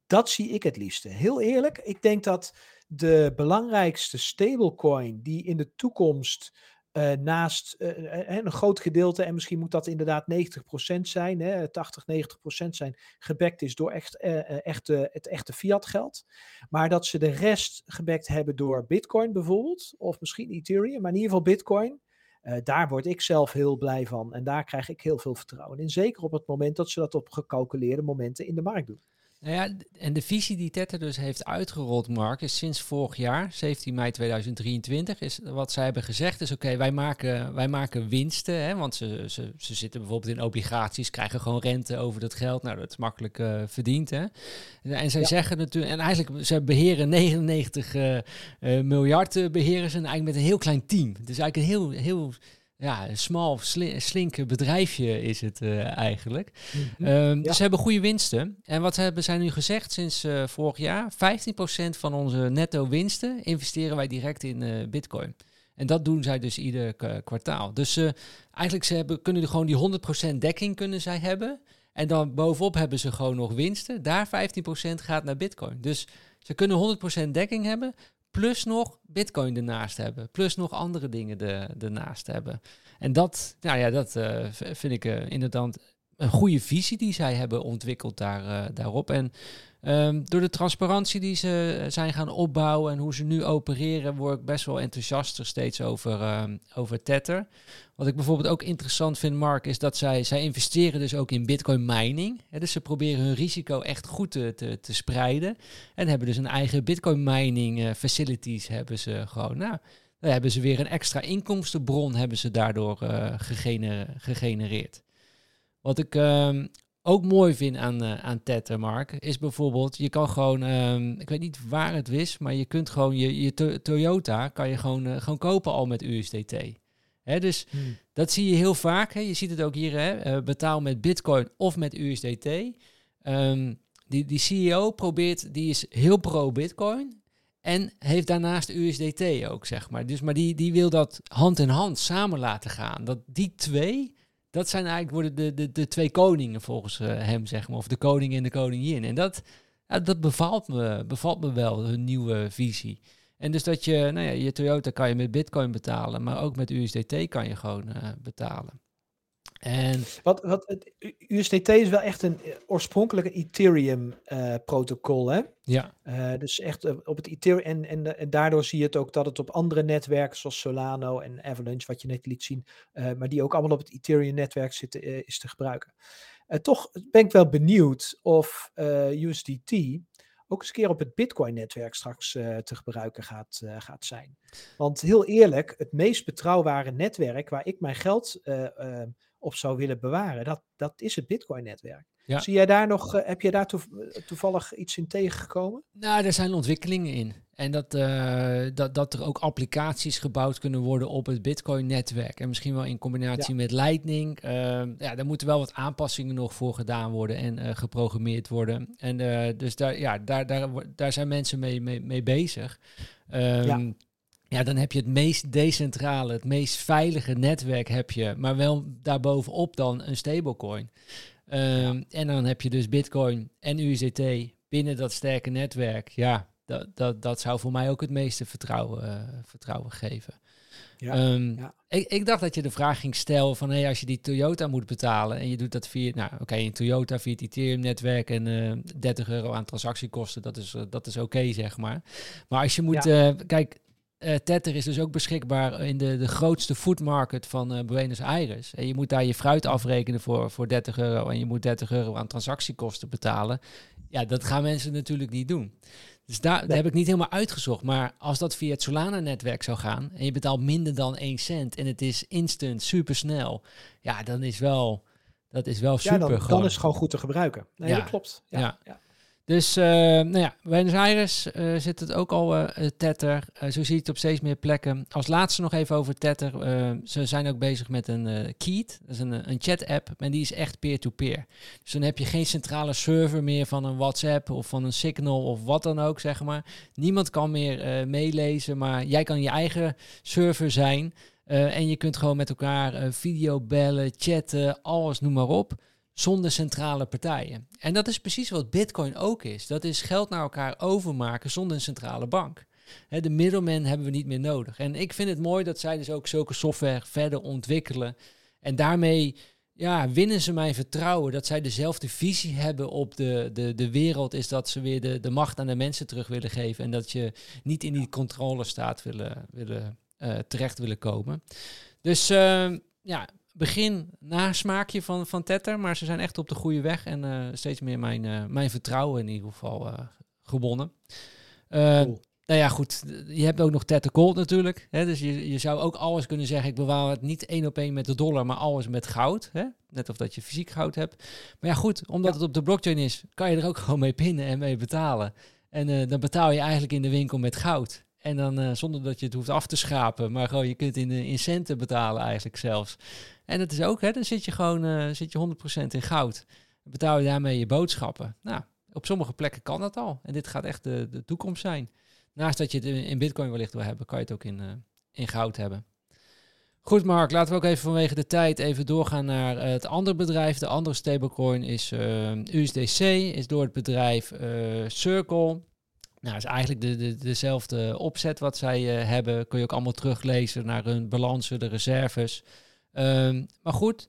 S2: dat zie ik het liefste. Heel eerlijk, ik denk dat de belangrijkste stablecoin die in de toekomst uh, naast uh, een groot gedeelte, en misschien moet dat inderdaad 90% zijn, hè, 80, 90% zijn, gebackt is door echt, het echte fiat geld. Maar dat ze de rest gebackt hebben door Bitcoin bijvoorbeeld, of misschien Ethereum, maar in ieder geval Bitcoin. daar word ik zelf heel blij van en daar krijg ik heel veel vertrouwen in. Zeker op het moment dat ze dat op gecalculeerde momenten in de markt doen.
S1: Nou ja, en de visie die Tether dus heeft uitgerold, Mark, is sinds vorig jaar, 17 mei 2023, is wat zij hebben gezegd is, oké, wij, maken, wij maken winsten, hè, want ze, ze, ze zitten bijvoorbeeld in obligaties, krijgen gewoon rente over dat geld, nou, dat is makkelijk uh, verdiend, hè. En zij ja. zeggen natuurlijk, en eigenlijk, ze beheren 99 uh, uh, miljard, beheren ze, en eigenlijk met een heel klein team. Dus eigenlijk een heel, heel ja, een smal, sli slinke bedrijfje is het uh, eigenlijk. Mm -hmm. um, ja. Ze hebben goede winsten. En wat hebben zij nu gezegd sinds uh, vorig jaar? 15% van onze netto winsten investeren wij direct in uh, bitcoin. En dat doen zij dus ieder kwartaal. Dus eigenlijk ze hebben, kunnen gewoon die 100% dekking kunnen zij hebben. En dan bovenop hebben ze gewoon nog winsten. Daar 15% gaat naar bitcoin. Dus ze kunnen 100% dekking hebben. Plus nog Bitcoin ernaast hebben. Plus nog andere dingen de, ernaast hebben. En dat, nou ja, dat uh, vind ik uh, inderdaad een goede visie die zij hebben ontwikkeld daar, uh, daarop. En um, door de transparantie die ze zijn gaan opbouwen en hoe ze nu opereren, word ik best wel enthousiaster steeds over, um, over Tether. Wat ik bijvoorbeeld ook interessant vind, Mark, is dat zij, zij investeren dus ook in bitcoin mining. Hè, dus ze proberen hun risico echt goed te, te, te spreiden. En hebben dus een eigen bitcoin mining uh, facilities hebben ze gewoon. Nou, dan hebben ze weer een extra inkomstenbron hebben ze daardoor uh, gegener, gegenereerd. Wat ik um, ook mooi vind aan, uh, aan Tether, Mark, is bijvoorbeeld, je kan gewoon, um, ik weet niet waar het is, maar je kunt gewoon je, je to Toyota kan je gewoon, uh, gewoon kopen al met USDT. Hè, dus hmm. dat zie je heel vaak. Hè. Je ziet het ook hier, hè, uh, betaal met Bitcoin of met USDT. Um, die, die CEO probeert, die is heel pro-Bitcoin en heeft daarnaast USDT ook, zeg maar. Dus, maar die, die wil dat hand in hand samen laten gaan. Dat die twee, dat zijn eigenlijk worden de, de, de twee koningen volgens uh, hem, zeg maar. Of de koning en de koningin. En dat, ja, dat bevalt, me, bevalt me wel, hun nieuwe visie. En dus dat je, nou ja, je Toyota kan je met Bitcoin betalen, maar ook met USDT kan je gewoon uh, betalen. En
S2: Wat, wat, het, USDT is wel echt een eh, oorspronkelijke Ethereum-protocol, hè?
S1: ja,
S2: Eh, dus echt eh, op het Ethereum. En, en, eh, en daardoor zie je het ook dat het op andere netwerken, zoals Solano en Avalanche, wat je net liet zien, eh, maar die ook allemaal op het Ethereum-netwerk zitten, eh, is te gebruiken. Eh, toch ben ik wel benieuwd of eh, USDT ook eens een keer op het Bitcoin-netwerk straks eh, te gebruiken gaat, eh, gaat zijn. Want heel eerlijk, het meest betrouwbare netwerk waar ik mijn geld eh, eh, op zou willen bewaren, dat, dat is het Bitcoin-netwerk.
S1: Ja.
S2: Zie jij daar nog, eh, heb je daar toev- toevallig iets in tegengekomen?
S1: Nou, er zijn ontwikkelingen in. En dat, eh, dat, dat er ook applicaties gebouwd kunnen worden op het Bitcoin-netwerk. En misschien wel in combinatie met Lightning. Ehm, ja, daar moeten wel wat aanpassingen nog voor gedaan worden en eh, geprogrammeerd worden. En eh, dus daar, ja, daar, daar, daar zijn mensen mee, mee, mee bezig. Ehm,
S2: Ja.
S1: Ja, dan heb je het meest decentrale, het meest veilige netwerk heb je. Maar wel daarbovenop dan een stablecoin. Ehm, En dan heb je dus Bitcoin en USDT binnen dat sterke netwerk. Ja, dat, dat, dat zou voor mij ook het meeste vertrouwen, eh, vertrouwen geven.
S2: Ja,
S1: Ehm,
S2: ja.
S1: ik, ik dacht dat je de vraag ging stellen van... Hey, als je die Toyota moet betalen en je doet dat via... Nou, oké, in Toyota via het Ethereum-netwerk... en eh 30 euro aan transactiekosten, dat is, eh, dat is oké, zeg maar. Maar als je moet... eh, kijk, eh Tether is dus ook beschikbaar in de, de grootste food market van eh, Buenos Aires. En je moet daar je fruit afrekenen voor, voor 30 euro... en je moet 30 euro aan transactiekosten betalen. Ja, dat gaan mensen natuurlijk niet doen. Dus daar, heb ik niet helemaal uitgezocht. Maar als dat via het Solana-netwerk zou gaan en je betaalt minder dan 1 cent en het is instant, supersnel, ja, dan is wel, dat is wel
S2: Ja,
S1: super
S2: dan,
S1: gewoon.
S2: dan is het gewoon goed te gebruiken. Nee,
S1: Ja.
S2: dat klopt. Ja,
S1: Ja.
S2: ja.
S1: Dus, eh, nou ja, Buenos Aires eh, zit het ook al Tether. Eh, zo zie je het op steeds meer plekken. Als laatste nog even over Tether. Eh, ze zijn ook bezig met een Keat. Dat is een, een chat-app, en die is echt peer-to-peer. Dus dan heb je geen centrale server meer van een WhatsApp of van een Signal of wat dan ook, zeg maar. Niemand kan meer meelezen, maar jij kan je eigen server zijn. En je kunt gewoon met elkaar video bellen, chatten, alles, noem maar op zonder centrale partijen. En dat is precies wat Bitcoin ook is. Dat is geld naar elkaar overmaken zonder een centrale bank. De middelman hebben we niet meer nodig. En ik vind het mooi dat zij dus ook zulke software verder ontwikkelen. En daarmee ja, winnen ze mijn vertrouwen dat zij dezelfde visie hebben op de, de, de wereld. Is dat ze weer de, de macht aan de mensen terug willen geven. En dat je niet in die controlestaat willen, willen, eh, terecht willen komen. Dus eh, ja, begin nasmaakje van, van Tether, maar ze zijn echt op de goede weg en eh, steeds meer mijn, eh, mijn vertrouwen in ieder geval eh, gewonnen.
S2: Cool.
S1: Nou ja, goed, je hebt ook nog Tether Gold natuurlijk. Hè, dus je, je zou ook alles kunnen zeggen, ik bewaar het niet één op één met de dollar, maar alles met goud. Hè? Net of dat je fysiek goud hebt. Maar ja goed, omdat
S2: Ja.
S1: het op de blockchain is, kan je er ook gewoon mee pinnen en mee betalen. En dan betaal je eigenlijk in de winkel met goud. En dan eh, zonder dat je het hoeft af te schapen, maar gewoon je kunt in, in centen betalen eigenlijk zelfs. En dat is ook, hè, dan zit je gewoon eh, zit je 100% in goud. Betaal je daarmee je boodschappen. Nou, op sommige plekken kan dat al. En dit gaat echt de, de toekomst zijn. Naast dat je het in, in bitcoin wellicht wil hebben, kan je het ook in, eh, in goud hebben. Goed Mark, laten we ook even vanwege de tijd even doorgaan naar het andere bedrijf. De andere stablecoin is USDC, is door het bedrijf Circle. Nou, is eigenlijk de, de, dezelfde opzet wat zij eh, hebben. Kun je ook allemaal teruglezen naar hun balansen, de reserves. Ehm, maar goed,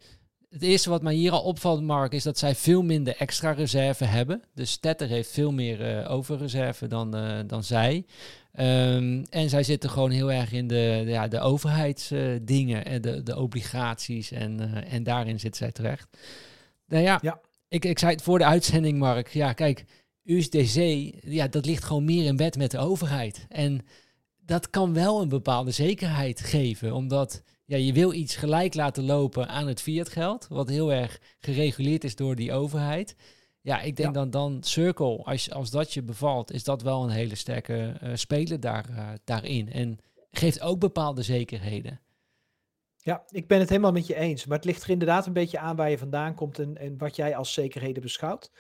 S1: het eerste wat mij hier al opvalt, Mark, is dat zij veel minder extra reserve hebben. Dus Tether heeft veel meer eh, overreserve dan, eh, dan zij. Ehm, en zij zitten gewoon heel erg in de, de, ja, de overheidsdingen en de, de obligaties. En, en daarin zit zij terecht. Nou ja,
S2: Ja.
S1: Ik, ik zei het voor de uitzending, Mark. Ja, kijk, USDC, ja, dat ligt gewoon meer in bed met de overheid. En dat kan wel een bepaalde zekerheid geven, omdat ja, je wil iets gelijk laten lopen aan het fiatgeld, wat heel erg gereguleerd is door die overheid. Ja, ik denk
S2: Ja.
S1: dan, dan Circle, als, als dat je bevalt, is dat wel een hele sterke eh, speler daar, eh, daarin. En geeft ook bepaalde zekerheden.
S2: Ja, ik ben het helemaal met je eens. Maar het ligt er inderdaad een beetje aan waar je vandaan komt en, en wat jij als zekerheden beschouwt.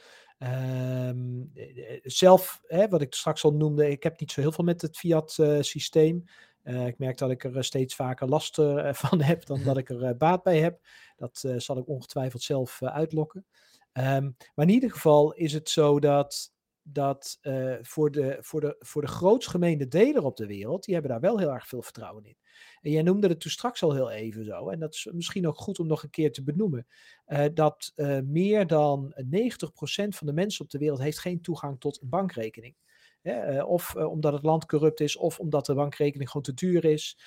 S2: Ehm, eh, zelf, hè, wat ik straks al noemde, ik heb niet zo heel veel met het fiat-systeem. ik merk dat ik er eh, steeds vaker last eh, van heb dan dat ik er eh, baat bij heb. Dat eh, zal ik ongetwijfeld zelf eh, uitlokken. Ehm, maar in ieder geval is het zo dat dat voor, de, voor, de, voor de grootst gemeende deler op de wereld, die hebben daar wel heel erg veel vertrouwen in. En jij noemde het toen straks al heel even zo, en dat is misschien ook goed om nog een keer te benoemen, uh, dat uh, meer dan 90% van de mensen op de wereld heeft geen toegang tot een bankrekening. Hè, of omdat het land corrupt is, of omdat de bankrekening gewoon te duur is,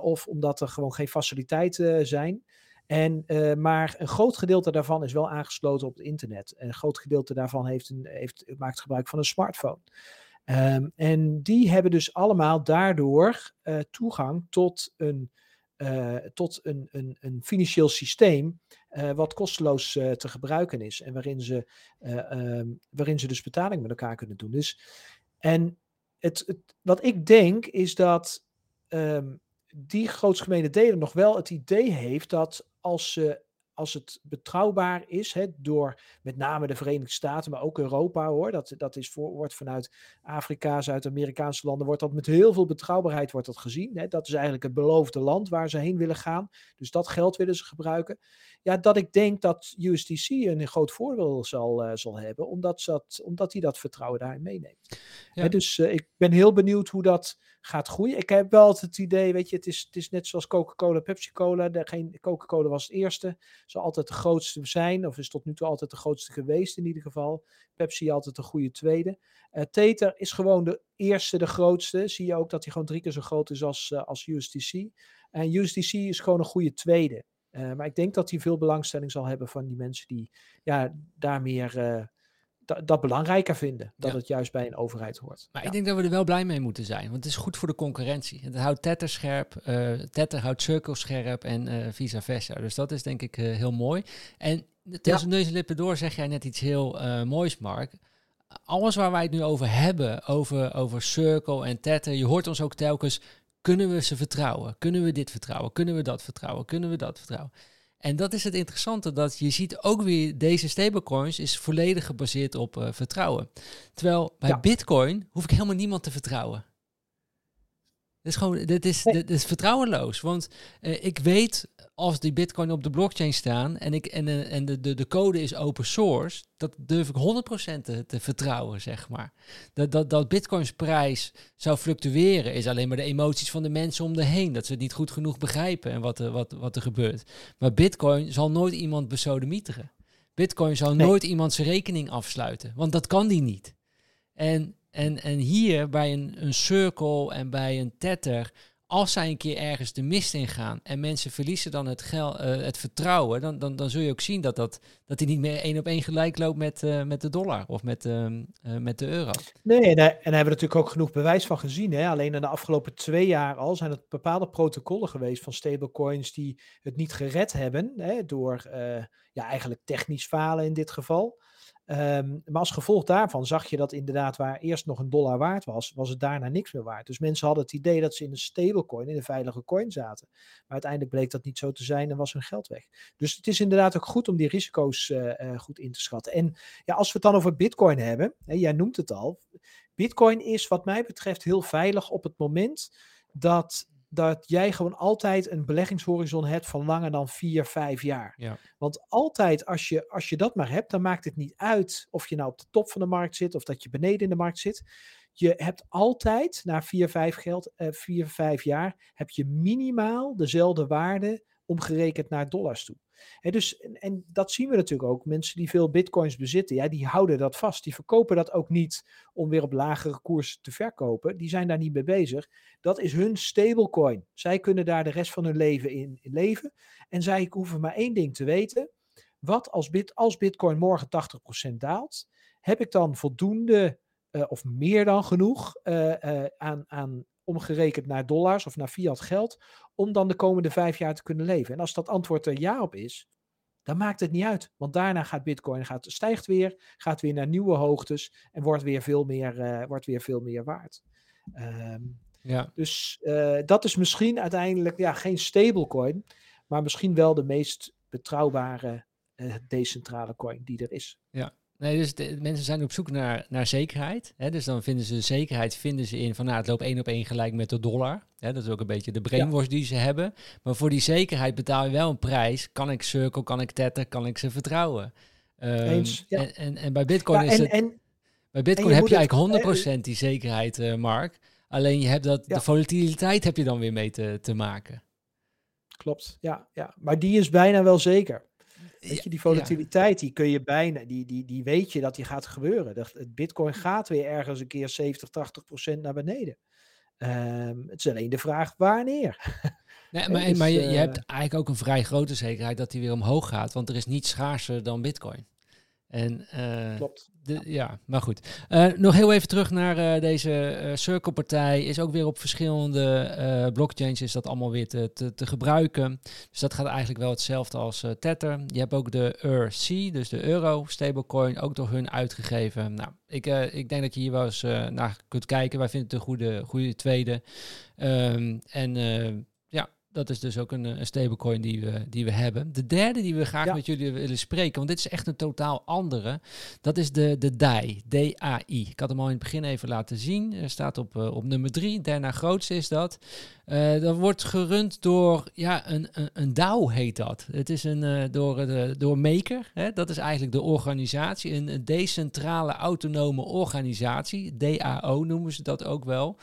S2: of omdat er gewoon geen faciliteiten zijn. En, maar een groot gedeelte daarvan is wel aangesloten op het internet. En een groot gedeelte daarvan heeft een, heeft, maakt gebruik van een smartphone. Um, en die hebben dus allemaal daardoor uh, toegang tot een, uh, tot een, een, een financieel systeem wat kosteloos te gebruiken is. En waarin ze, um, waarin ze dus betaling met elkaar kunnen doen. Dus, en het, het, wat ik denk is dat um, die grootsgemene delen nog wel het idee heeft dat als, uh, als het betrouwbaar is, hè, door met name de Verenigde Staten, maar ook Europa hoor, dat, dat is voor, wordt vanuit Afrika, Zuid-Amerikaanse landen, wordt dat met heel veel betrouwbaarheid wordt dat gezien. Hè. Dat is eigenlijk het beloofde land waar ze heen willen gaan. Dus dat geld willen ze gebruiken. Ja, dat ik denk dat USDC een groot voordeel zal, uh, zal hebben, omdat, dat, omdat hij dat vertrouwen daarin meeneemt. Ja. Hè, dus uh, ik ben heel benieuwd hoe dat gaat groeien. Ik heb wel het idee, weet je, het is, het is net zoals Coca-Cola, Pepsi-Cola. Coca-Cola was het eerste, zal altijd de grootste zijn, of is tot nu toe altijd de grootste geweest in ieder geval. Pepsi altijd de goede tweede. Uh, Tether is gewoon de eerste, de grootste. Zie je ook dat hij gewoon drie keer zo groot is als, uh, als USDC. En USDC is gewoon een goede tweede. Uh, maar ik denk dat hij veel belangstelling zal hebben van die mensen die ja, daar meer dat belangrijker vinden. Dat ja. het juist bij een overheid hoort.
S1: Maar
S2: ja.
S1: ik denk dat we er wel blij mee moeten zijn. Want het is goed voor de concurrentie. Het houdt Tether scherp. Uh, Tether houdt Circle scherp en uh, vice versa. Dus dat is denk ik uh, heel mooi. En tussen ja. neus en lippen door zeg jij net iets heel moois, Mark. Alles waar wij het nu over hebben, over, over Circle en Tether. Je hoort ons ook telkens, kunnen we ze vertrouwen? Kunnen we dit vertrouwen? Kunnen we dat vertrouwen? Kunnen we dat vertrouwen? En dat is het interessante, dat je ziet ook weer deze stablecoins is volledig gebaseerd op uh, vertrouwen. Terwijl bij ja. Bitcoin hoef ik helemaal niemand te vertrouwen. Dit is gewoon, dit is, dit is vertrouwenloos. Want uh, ik weet als die bitcoin op de blockchain staan en, ik, en, uh, en de, de, de code is open source, dat durf ik 100% te, te vertrouwen, zeg maar. Dat, dat, dat bitcoins prijs zou fluctueren is alleen maar de emoties van de mensen om de heen. Dat ze het niet goed genoeg begrijpen en wat, er, wat, wat er gebeurt. Maar bitcoin zal nooit iemand besodemieteren. Bitcoin zal nee. nooit iemand zijn rekening afsluiten, want dat kan die niet. En en, en hier bij een, een circle en bij een tether, als zij een keer ergens de mist in gaan en mensen verliezen dan het, gel, uh, het vertrouwen, dan, dan, dan zul je ook zien dat, dat, dat die niet meer één op één gelijk loopt met, uh, met de dollar of met, uh, met de euro.
S2: Nee, en, en daar hebben we natuurlijk ook genoeg bewijs van gezien. Hè? Alleen in de afgelopen twee jaar al zijn er bepaalde protocollen geweest van stablecoins die het niet gered hebben hè, door ja, eigenlijk technisch falen in dit geval. Um, maar als gevolg daarvan zag je dat inderdaad waar eerst nog een dollar waard was, was het daarna niks meer waard. Dus mensen hadden het idee dat ze in een stablecoin, in een veilige coin zaten. Maar uiteindelijk bleek dat niet zo te zijn en was hun geld weg. Dus het is inderdaad ook goed om die risico's uh, uh, goed in te schatten. En ja, als we het dan over bitcoin hebben, hè, jij noemt het al. Bitcoin is wat mij betreft heel veilig op het moment dat dat jij gewoon altijd een beleggingshorizon hebt van langer dan vier, vijf jaar.
S1: Ja.
S2: Want altijd als je, als je dat maar hebt, dan maakt het niet uit of je nou op de top van de markt zit of dat je beneden in de markt zit. Je hebt altijd na vier, vijf, geld, uh, vier, vijf jaar, heb je minimaal dezelfde waarde omgerekend naar dollars toe. Dus, en, en, dat zien we natuurlijk ook. Mensen die veel bitcoins bezitten, ja, die houden dat vast. Die verkopen dat ook niet om weer op lagere koers te verkopen. Die zijn daar niet mee bezig. Dat is hun stablecoin. Zij kunnen daar de rest van hun leven in, leven. En zij hoeven maar één ding te weten. Wat als, bit, als bitcoin morgen 80% daalt, heb ik dan voldoende uh, of meer dan genoeg uh, uh, aan, aan omgerekend naar dollars of naar fiat geld, om dan de komende vijf jaar te kunnen leven. En als dat antwoord er ja op is, dan maakt het niet uit. Want daarna gaat Bitcoin, gaat, stijgt weer, gaat weer naar nieuwe hoogtes en wordt weer veel meer, uh, wordt weer veel meer waard. Um,
S1: ja.
S2: Dus uh, dat is misschien uiteindelijk ja, geen stablecoin, maar misschien wel de meest betrouwbare uh, decentrale coin die er is.
S1: Ja, Nee, dus de, mensen zijn op zoek naar, naar zekerheid. Hè? Dus dan vinden ze zekerheid vinden ze in van nou, het loopt één op één gelijk met de dollar. Hè? Dat is ook een beetje de brainwash ja. die ze hebben. Maar voor die zekerheid betaal je wel een prijs. Kan ik Circle, kan ik Tether, kan ik ze vertrouwen? Um,
S2: Eens, ja.
S1: en, en, en, bij Bitcoin
S2: ja,
S1: is
S2: en,
S1: het...
S2: En,
S1: Bij Bitcoin heb je eigenlijk 100% die zekerheid, Mark. Alleen je hebt dat, de volatiliteit heb je dan weer mee te, te maken.
S2: Klopt, ja, ja. Maar die is bijna wel zeker. Weet je, die volatiliteit, die kun je bijna, die, die, die weet je dat die gaat gebeuren. Dat, het bitcoin gaat weer ergens een keer 70, 80 procent naar beneden. Um, het is alleen de vraag wanneer.
S1: Nee, maar, dus, maar je, je, eh, hebt eigenlijk ook een vrij grote zekerheid dat die weer omhoog gaat. Want er is niets schaarser dan bitcoin. En, uh, Klopt. Ja, maar goed. Uh, nog heel even terug naar uh, deze uh, Circle-partij. Is ook weer op verschillende blockchains is dat allemaal weer te, te, te, gebruiken. Dus dat gaat eigenlijk wel hetzelfde als Tether. Je hebt ook de ERC, dus de euro stablecoin, ook door hun uitgegeven. Nou, ik, ik denk dat je hier wel eens naar kunt kijken. Wij vinden het een goede, goede tweede. Um, en dat is dus ook een, een stablecoin die we, die we hebben. De derde die we graag met jullie willen spreken, want dit is echt een totaal andere. Dat is de, de DAI, D-A-I. Ik had hem al in het begin even laten zien. Er staat op, uh, op nummer drie. Daarna grootste is dat. Uh, dat wordt gerund door ja, een, een, een DAO heet dat. Het is een, uh, door, de, door Maker. Hè? Dat is eigenlijk de organisatie. Een, een decentrale autonome organisatie. DAO noemen ze dat ook wel.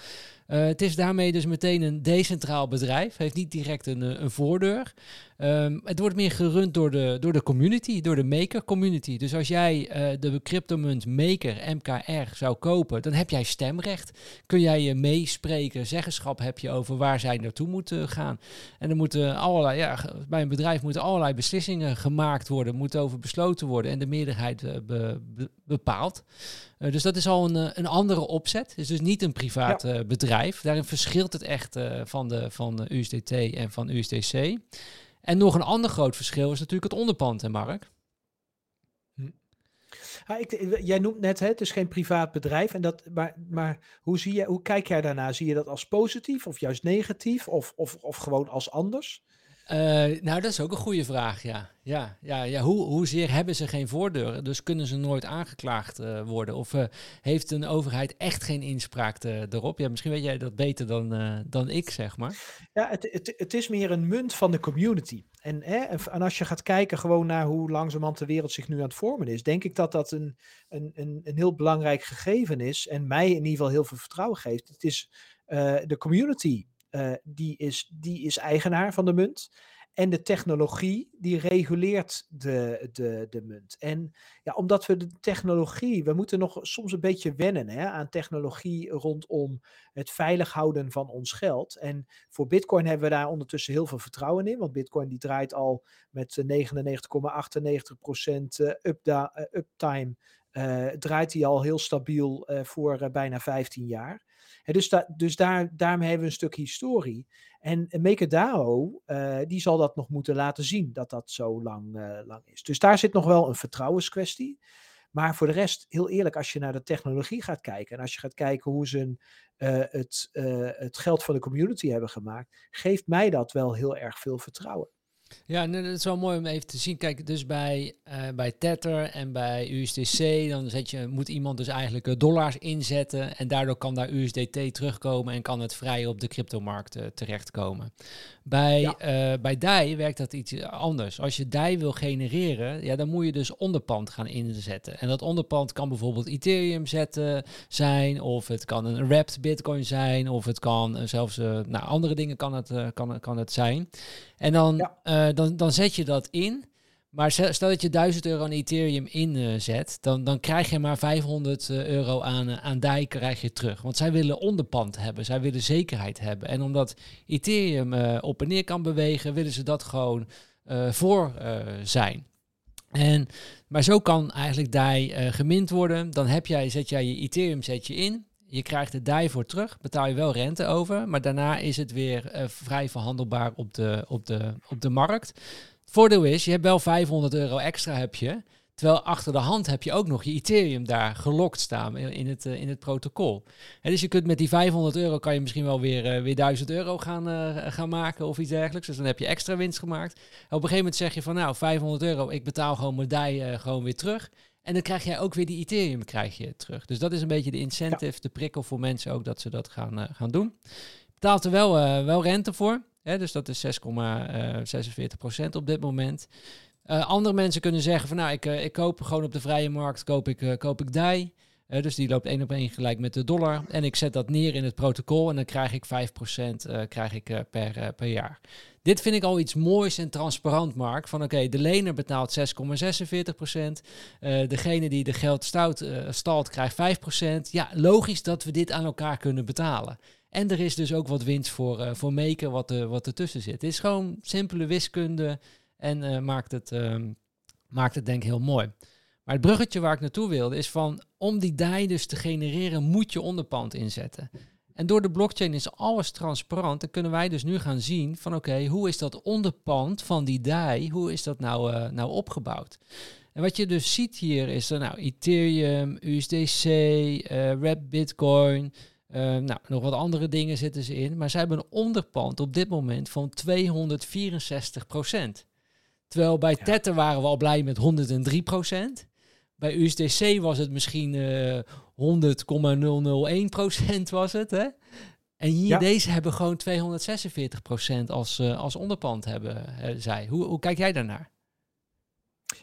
S1: Uh, het is daarmee dus meteen een decentraal bedrijf. Heeft niet direct een, een voordeur. Um, het wordt meer gerund door de, door de community, door de maker community. Dus als jij uh, de cryptomunt maker, MKR, zou kopen, dan heb jij stemrecht. Kun jij je meespreken, zeggenschap heb je over waar zij naartoe moeten gaan. En er moeten allerlei, ja, bij een bedrijf moeten allerlei beslissingen gemaakt worden, moeten over besloten worden en de meerderheid uh, be, be, bepaalt. Uh, dus dat is al een, een andere opzet. Het is dus niet een privaat ja. bedrijf. Daarin verschilt het echt van, de, van de USDT en van USDC. En nog een ander groot verschil is natuurlijk het onderpand, hè Mark?
S2: Hm. Ik, jij noemt net, hè, het is geen privaat bedrijf. En dat, maar maar hoe, zie hoe kijk jij daarna? Zie je dat als positief of juist negatief? Of, of, of gewoon als anders?
S1: Uh, nou, dat is ook een goede vraag, ja. Ja, ja, ja. Hoe, hoezeer hebben ze geen voordeur? Dus kunnen ze nooit aangeklaagd uh, worden? Of uh, heeft een overheid echt geen inspraak erop? Ja, misschien weet jij dat beter dan, dan ik, zeg maar.
S2: Ja, het, het, het is meer een munt van de community. En, hè, en als je gaat kijken gewoon naar hoe langzamerhand de wereld zich nu aan het vormen is, denk ik dat dat een, een, een, een heel belangrijk gegeven is. En mij in ieder geval heel veel vertrouwen geeft. Het is de community uh, die, is, die is eigenaar van de munt. En de technologie die reguleert de, de, de munt. En ja, omdat we de technologie, we moeten nog soms een beetje wennen hè, aan technologie rondom het veilig houden van ons geld. En voor Bitcoin hebben we daar ondertussen heel veel vertrouwen in, want Bitcoin die draait al met 99,98% uptime. Uh, draait hij al heel stabiel voor bijna 15 jaar dus da dus daar, daarmee hebben we een stuk historie. En MakerDAO, uh, die zal dat nog moeten laten zien, dat dat zo lang, uh, lang is. Dus daar zit nog wel een vertrouwenskwestie. Maar voor de rest, heel eerlijk, als je naar de technologie gaat kijken en als je gaat kijken hoe ze uh, het, het geld van de community hebben gemaakt, geeft mij dat wel heel erg veel vertrouwen.
S1: Ja, dat is wel mooi om even te zien. Kijk, dus bij, uh, bij Tether en bij USDC, dan zet je, moet iemand dus eigenlijk uh, dollars inzetten. En daardoor kan daar USDT terugkomen en kan het vrij op de cryptomarkt uh, terechtkomen. Bij, ja. bij DAI werkt dat iets anders. Als je DAI wil genereren, ja, dan moet je dus onderpand gaan inzetten. En dat onderpand kan bijvoorbeeld Ethereum zetten zijn, of het kan een wrapped bitcoin zijn, of het kan zelfs, nou, andere dingen kan het, kan, kan het zijn. En dan, ja. Uh, dan, dan zet je dat in. Maar stel dat je 1000 euro aan Ethereum inzet, dan, dan krijg je maar 500 uh, euro aan, uh, aan DAI krijg je terug. Want zij willen onderpand hebben, zij willen zekerheid hebben. En omdat Ethereum op en neer kan bewegen, willen ze dat gewoon voor zijn. En, maar zo kan eigenlijk DAI gemind worden. Dan heb jij, zet jij je Ethereum zet je in. Je krijgt de DAI voor terug, betaal je wel rente over, maar daarna is het weer uh, vrij verhandelbaar op de, op, de, op de markt. Het voordeel is, je hebt wel 500 euro extra heb je, terwijl achter de hand heb je ook nog je Ethereum daar gelokt staan in het, uh, in het protocol. En dus je kunt met die 500 euro kan je misschien wel weer, uh, weer 1000 euro gaan, gaan maken of iets dergelijks. Dus dan heb je extra winst gemaakt. Op een gegeven moment zeg je van nou 500 euro, ik betaal gewoon mijn DAI gewoon weer terug. En dan krijg jij ook weer die Ethereum krijg je terug. Dus dat is een beetje de incentive, de prikkel voor mensen ook dat ze dat gaan, uh, gaan doen. Betaalt er wel, uh, wel rente voor. Hè? Dus dat is 6,46% op dit moment. Andere mensen kunnen zeggen van nou, ik, ik koop gewoon op de vrije markt, koop ik, koop ik DAI. dus die loopt één op één gelijk met de dollar. En ik zet dat neer in het protocol en dan krijg ik 5% uh, krijg ik, per, per jaar. Dit vind ik al iets moois en transparant, Mark. Van oké, de lener betaalt 6,46%. degene die de geld stout, stalt krijgt 5%. Ja, logisch dat we dit aan elkaar kunnen betalen. En er is dus ook wat winst voor, uh, voor Maker wat, uh, wat ertussen zit. Het is gewoon simpele wiskunde en maakt, het, ehm, maakt het denk ik heel mooi. Maar het bruggetje waar ik naartoe wilde is van om die DAI dus te genereren moet je onderpand inzetten. En door de blockchain is alles transparant. Dan kunnen wij dus nu gaan zien van oké, hoe is dat onderpand van die DAI, hoe is dat nou, nou opgebouwd? En wat je dus ziet hier is dan nou Ethereum, USDC, Red Bitcoin, uh, nou, nog wat andere dingen zitten ze in. Maar zij hebben een onderpand op dit moment van 264% Terwijl bij ja. Tether waren we al blij met 103 Bij USDC was het misschien uh, eh, 100,001% was het. Hè? En hier, ja. deze hebben gewoon 246% als, uh, als onderpand hebben zij. Hoe, hoe kijk jij daarnaar?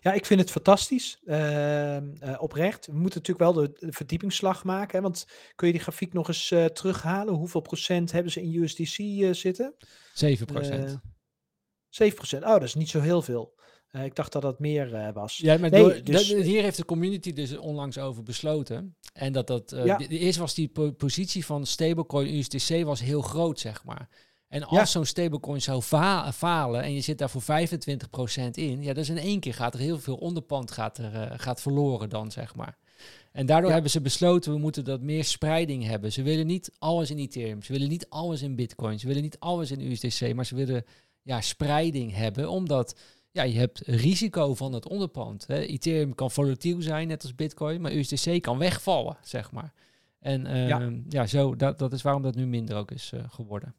S2: Ja, ik vind het fantastisch. Uh, uh, oprecht. We moeten natuurlijk wel de, de verdiepingsslag maken. Hè, want kun je die grafiek nog eens uh, terughalen? Hoeveel procent hebben ze in USDC uh, zitten?
S1: 7 procent.
S2: 7 procent. Oh, dat is niet zo heel veel. Ik dacht dat dat meer was.
S1: Ja, maar nee, door, dus... hier heeft de community dus onlangs over besloten. En dat dat. Ja. Eerst was die po positie van stablecoin USDC was heel groot, zeg maar. En als zo'n stablecoin zou falen en je zit daar voor 25% in, ja, dus in één keer gaat er heel veel onderpand gaat er, uh, gaat verloren dan, zeg maar. En daardoor hebben ze besloten, we moeten dat meer spreiding hebben. Ze willen niet alles in Ethereum, ze willen niet alles in Bitcoin, ze willen niet alles in USDC, maar ze willen ja, spreiding hebben, omdat ja, je hebt risico van het onderpand. Hè. Ethereum kan volatiel zijn, net als Bitcoin, maar USDC kan wegvallen, zeg maar. En uh, ja. ja, zo, dat, dat is waarom dat nu minder ook is uh, geworden.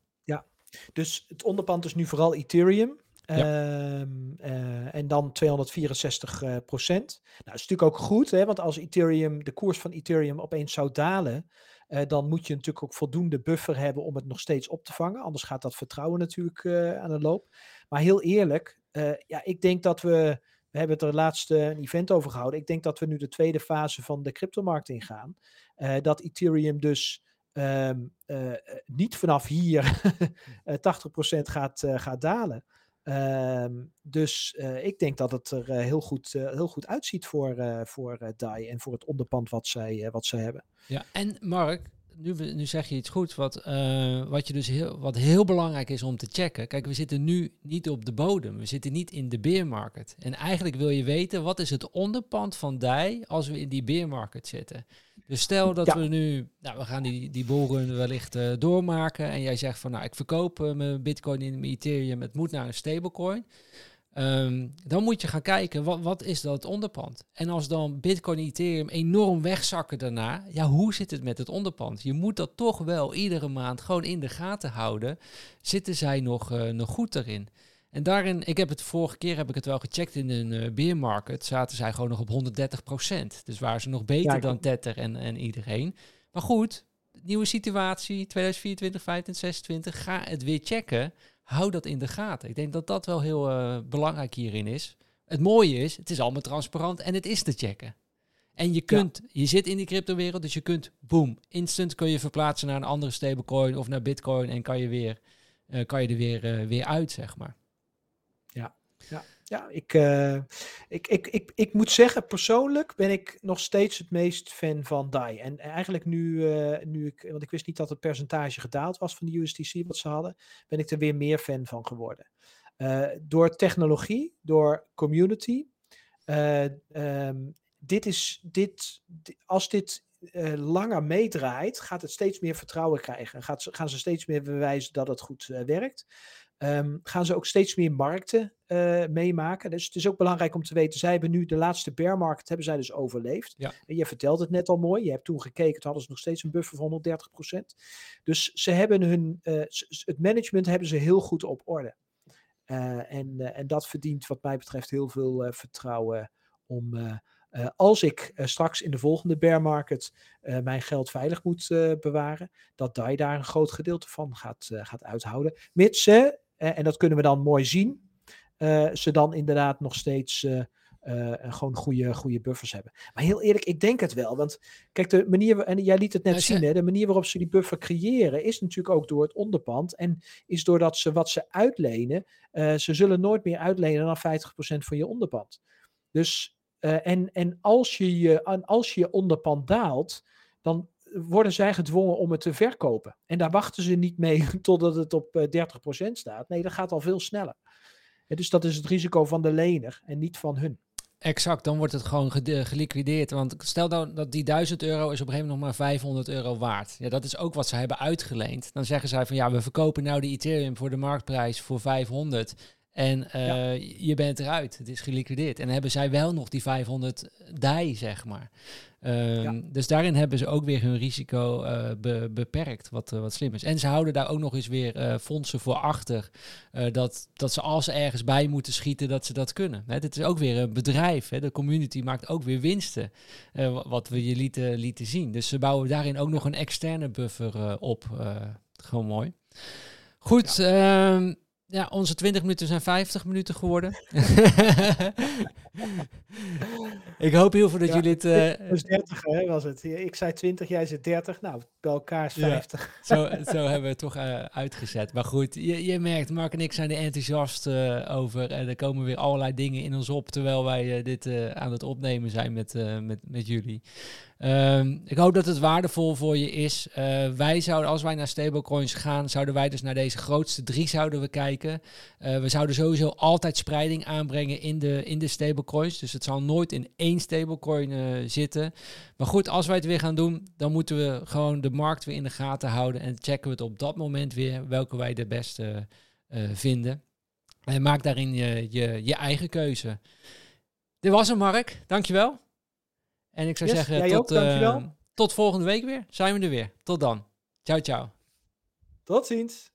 S2: Dus het onderpand is nu vooral Ethereum. Ja. Um, uh, en dan 264 uh, procent. Nou, dat is natuurlijk ook goed, hè, want als Ethereum, de koers van Ethereum opeens zou dalen, uh, dan moet je natuurlijk ook voldoende buffer hebben om het nog steeds op te vangen. Anders gaat dat vertrouwen natuurlijk uh, aan de loop. Maar heel eerlijk, ja, ik denk dat we, we hebben het er laatste een event over gehouden. Ik denk dat we nu de tweede fase van de cryptomarkt ingaan. dat Ethereum dus uh, niet vanaf hier 80% gaat, uh, gaat dalen. Um, dus uh, ik denk dat het er heel, goed, heel goed uitziet voor, voor DAI en voor het onderpand wat zij, wat zij hebben.
S1: Ja, en Mark, nu, nu zeg je iets goed, wat, uh, wat, je dus heel, wat heel belangrijk is om te checken. Kijk, we zitten nu niet op de bodem. We zitten niet in de beermarket. En eigenlijk wil je weten, wat is het onderpand van DAI als we in die beermarket zitten? Dus stel dat we nu, nou, we gaan die, die bolrun wellicht uh, doormaken. En jij zegt van, nou, ik verkoop uh, mijn bitcoin in mijn Ethereum. Het moet naar een stablecoin. Um, dan moet je gaan kijken, wat, wat is dat onderpand? En als dan Bitcoin en Ethereum enorm wegzakken daarna, ja, hoe zit het met het onderpand? Je moet dat toch wel iedere maand gewoon in de gaten houden. Zitten zij nog, uh, nog goed erin? En daarin, ik heb het vorige keer heb ik het wel gecheckt in een uh, beer market, zaten zij gewoon nog op 130% Dus waren ze nog beter ja, dan Tether en, en iedereen. Maar goed, nieuwe situatie, 2024, 2025, 2026, ga het weer checken hou dat in de gaten. Ik denk dat dat wel heel uh, belangrijk hierin is. Het mooie is, het is allemaal transparant en het is te checken. En je kunt, ja. je zit in die cryptowereld, dus je kunt, boom, instant kun je verplaatsen naar een andere stablecoin of naar bitcoin en kan je, weer, uh, kan je er weer, uh, weer uit, zeg maar.
S2: Ja, ja. Ja, ik, uh, ik, ik, ik, ik moet zeggen, persoonlijk ben ik nog steeds het meest fan van DAI. En eigenlijk nu, uh, nu ik, want ik wist niet dat het percentage gedaald was van de USDC wat ze hadden, ben ik er weer meer fan van geworden. Uh, door technologie, door community. Um, dit is, dit, als dit langer meedraait, gaat het steeds meer vertrouwen krijgen. Gaat, gaan ze steeds meer bewijzen dat het goed werkt. Um, gaan ze ook steeds meer markten uh, meemaken. Dus het is ook belangrijk om te weten, zij hebben nu de laatste bear market, hebben zij dus overleefd.
S1: Ja.
S2: En je vertelt het net al mooi, je hebt toen gekeken, toen hadden ze nog steeds een buffer van 130%. Dus ze hebben hun, uh, het management hebben ze heel goed op orde. Uh, en, en dat verdient wat mij betreft heel veel vertrouwen om... Uh, als ik uh, straks in de volgende bear market uh, mijn geld veilig moet bewaren, dat DAI daar een groot gedeelte van gaat, gaat uithouden. Mits ze, en dat kunnen we dan mooi zien, ze dan inderdaad nog steeds gewoon goede, goede buffers hebben. Maar heel eerlijk, ik denk het wel. Want kijk, de manier, en jij liet het net zien, hè, de manier waarop ze die buffer creëren, is natuurlijk ook door het onderpand. En is doordat ze wat ze uitlenen, ze zullen nooit meer uitlenen dan 50% van je onderpand. Dus, en, en als je je, als je onderpand daalt, dan worden zij gedwongen om het te verkopen. En daar wachten ze niet mee totdat het op 30% staat. Nee, dat gaat al veel sneller. Dus dat is het risico van de lener en niet van hun.
S1: Exact, dan wordt het gewoon geliquideerd. Want stel nou dat die 1000 euro is op een gegeven moment nog maar 500 euro waard. Ja, dat is ook wat ze hebben uitgeleend. Dan zeggen zij van ja, we verkopen nou de Ethereum voor de marktprijs voor 500. En uh, je bent eruit. Het is geliquideerd. En hebben zij wel nog die 500 DAI, zeg maar. Ehm, dus daarin hebben ze ook weer hun risico uh, beperkt, wat, uh, wat slim is. En ze houden daar ook nog eens weer fondsen voor achter. dat, dat ze als ze ergens bij moeten schieten, dat ze dat kunnen. Hè, dit is ook weer een bedrijf. Hè. De community maakt ook weer winsten. wat we je lieten, lieten zien. Dus ze bouwen daarin ook nog een externe buffer op. gewoon mooi. Goed, ja. Ehm, ja, onze 20 minuten zijn 50 minuten geworden. ik hoop heel veel dat jullie het...
S2: Uh... Dus 30 hè, was het. Ik zei 20, jij zei 30. Nou, bij elkaar is 50.
S1: zo, zo hebben we het toch uh, uitgezet. Maar goed, je, je merkt, Mark en ik zijn er enthousiast uh, over. En er komen weer allerlei dingen in ons op... terwijl wij dit aan het opnemen zijn met, met, met jullie. Um, ik hoop dat het waardevol voor je is. Uh, wij zouden, als wij naar stablecoins gaan, zouden wij dus naar deze grootste drie zouden we kijken. Uh, we zouden sowieso altijd spreiding aanbrengen in de, in de stablecoins. Dus het zal nooit in één stablecoin uh, zitten. Maar goed, als wij het weer gaan doen, dan moeten we gewoon de markt weer in de gaten houden. En checken we het op dat moment weer welke wij de beste vinden. En maak daarin je, je, je eigen keuze. Dit was hem, Mark. Dankjewel. En ik zou zeggen, tot, uh, tot volgende week weer. Zijn we er weer. Tot dan. Ciao, ciao.
S2: Tot ziens.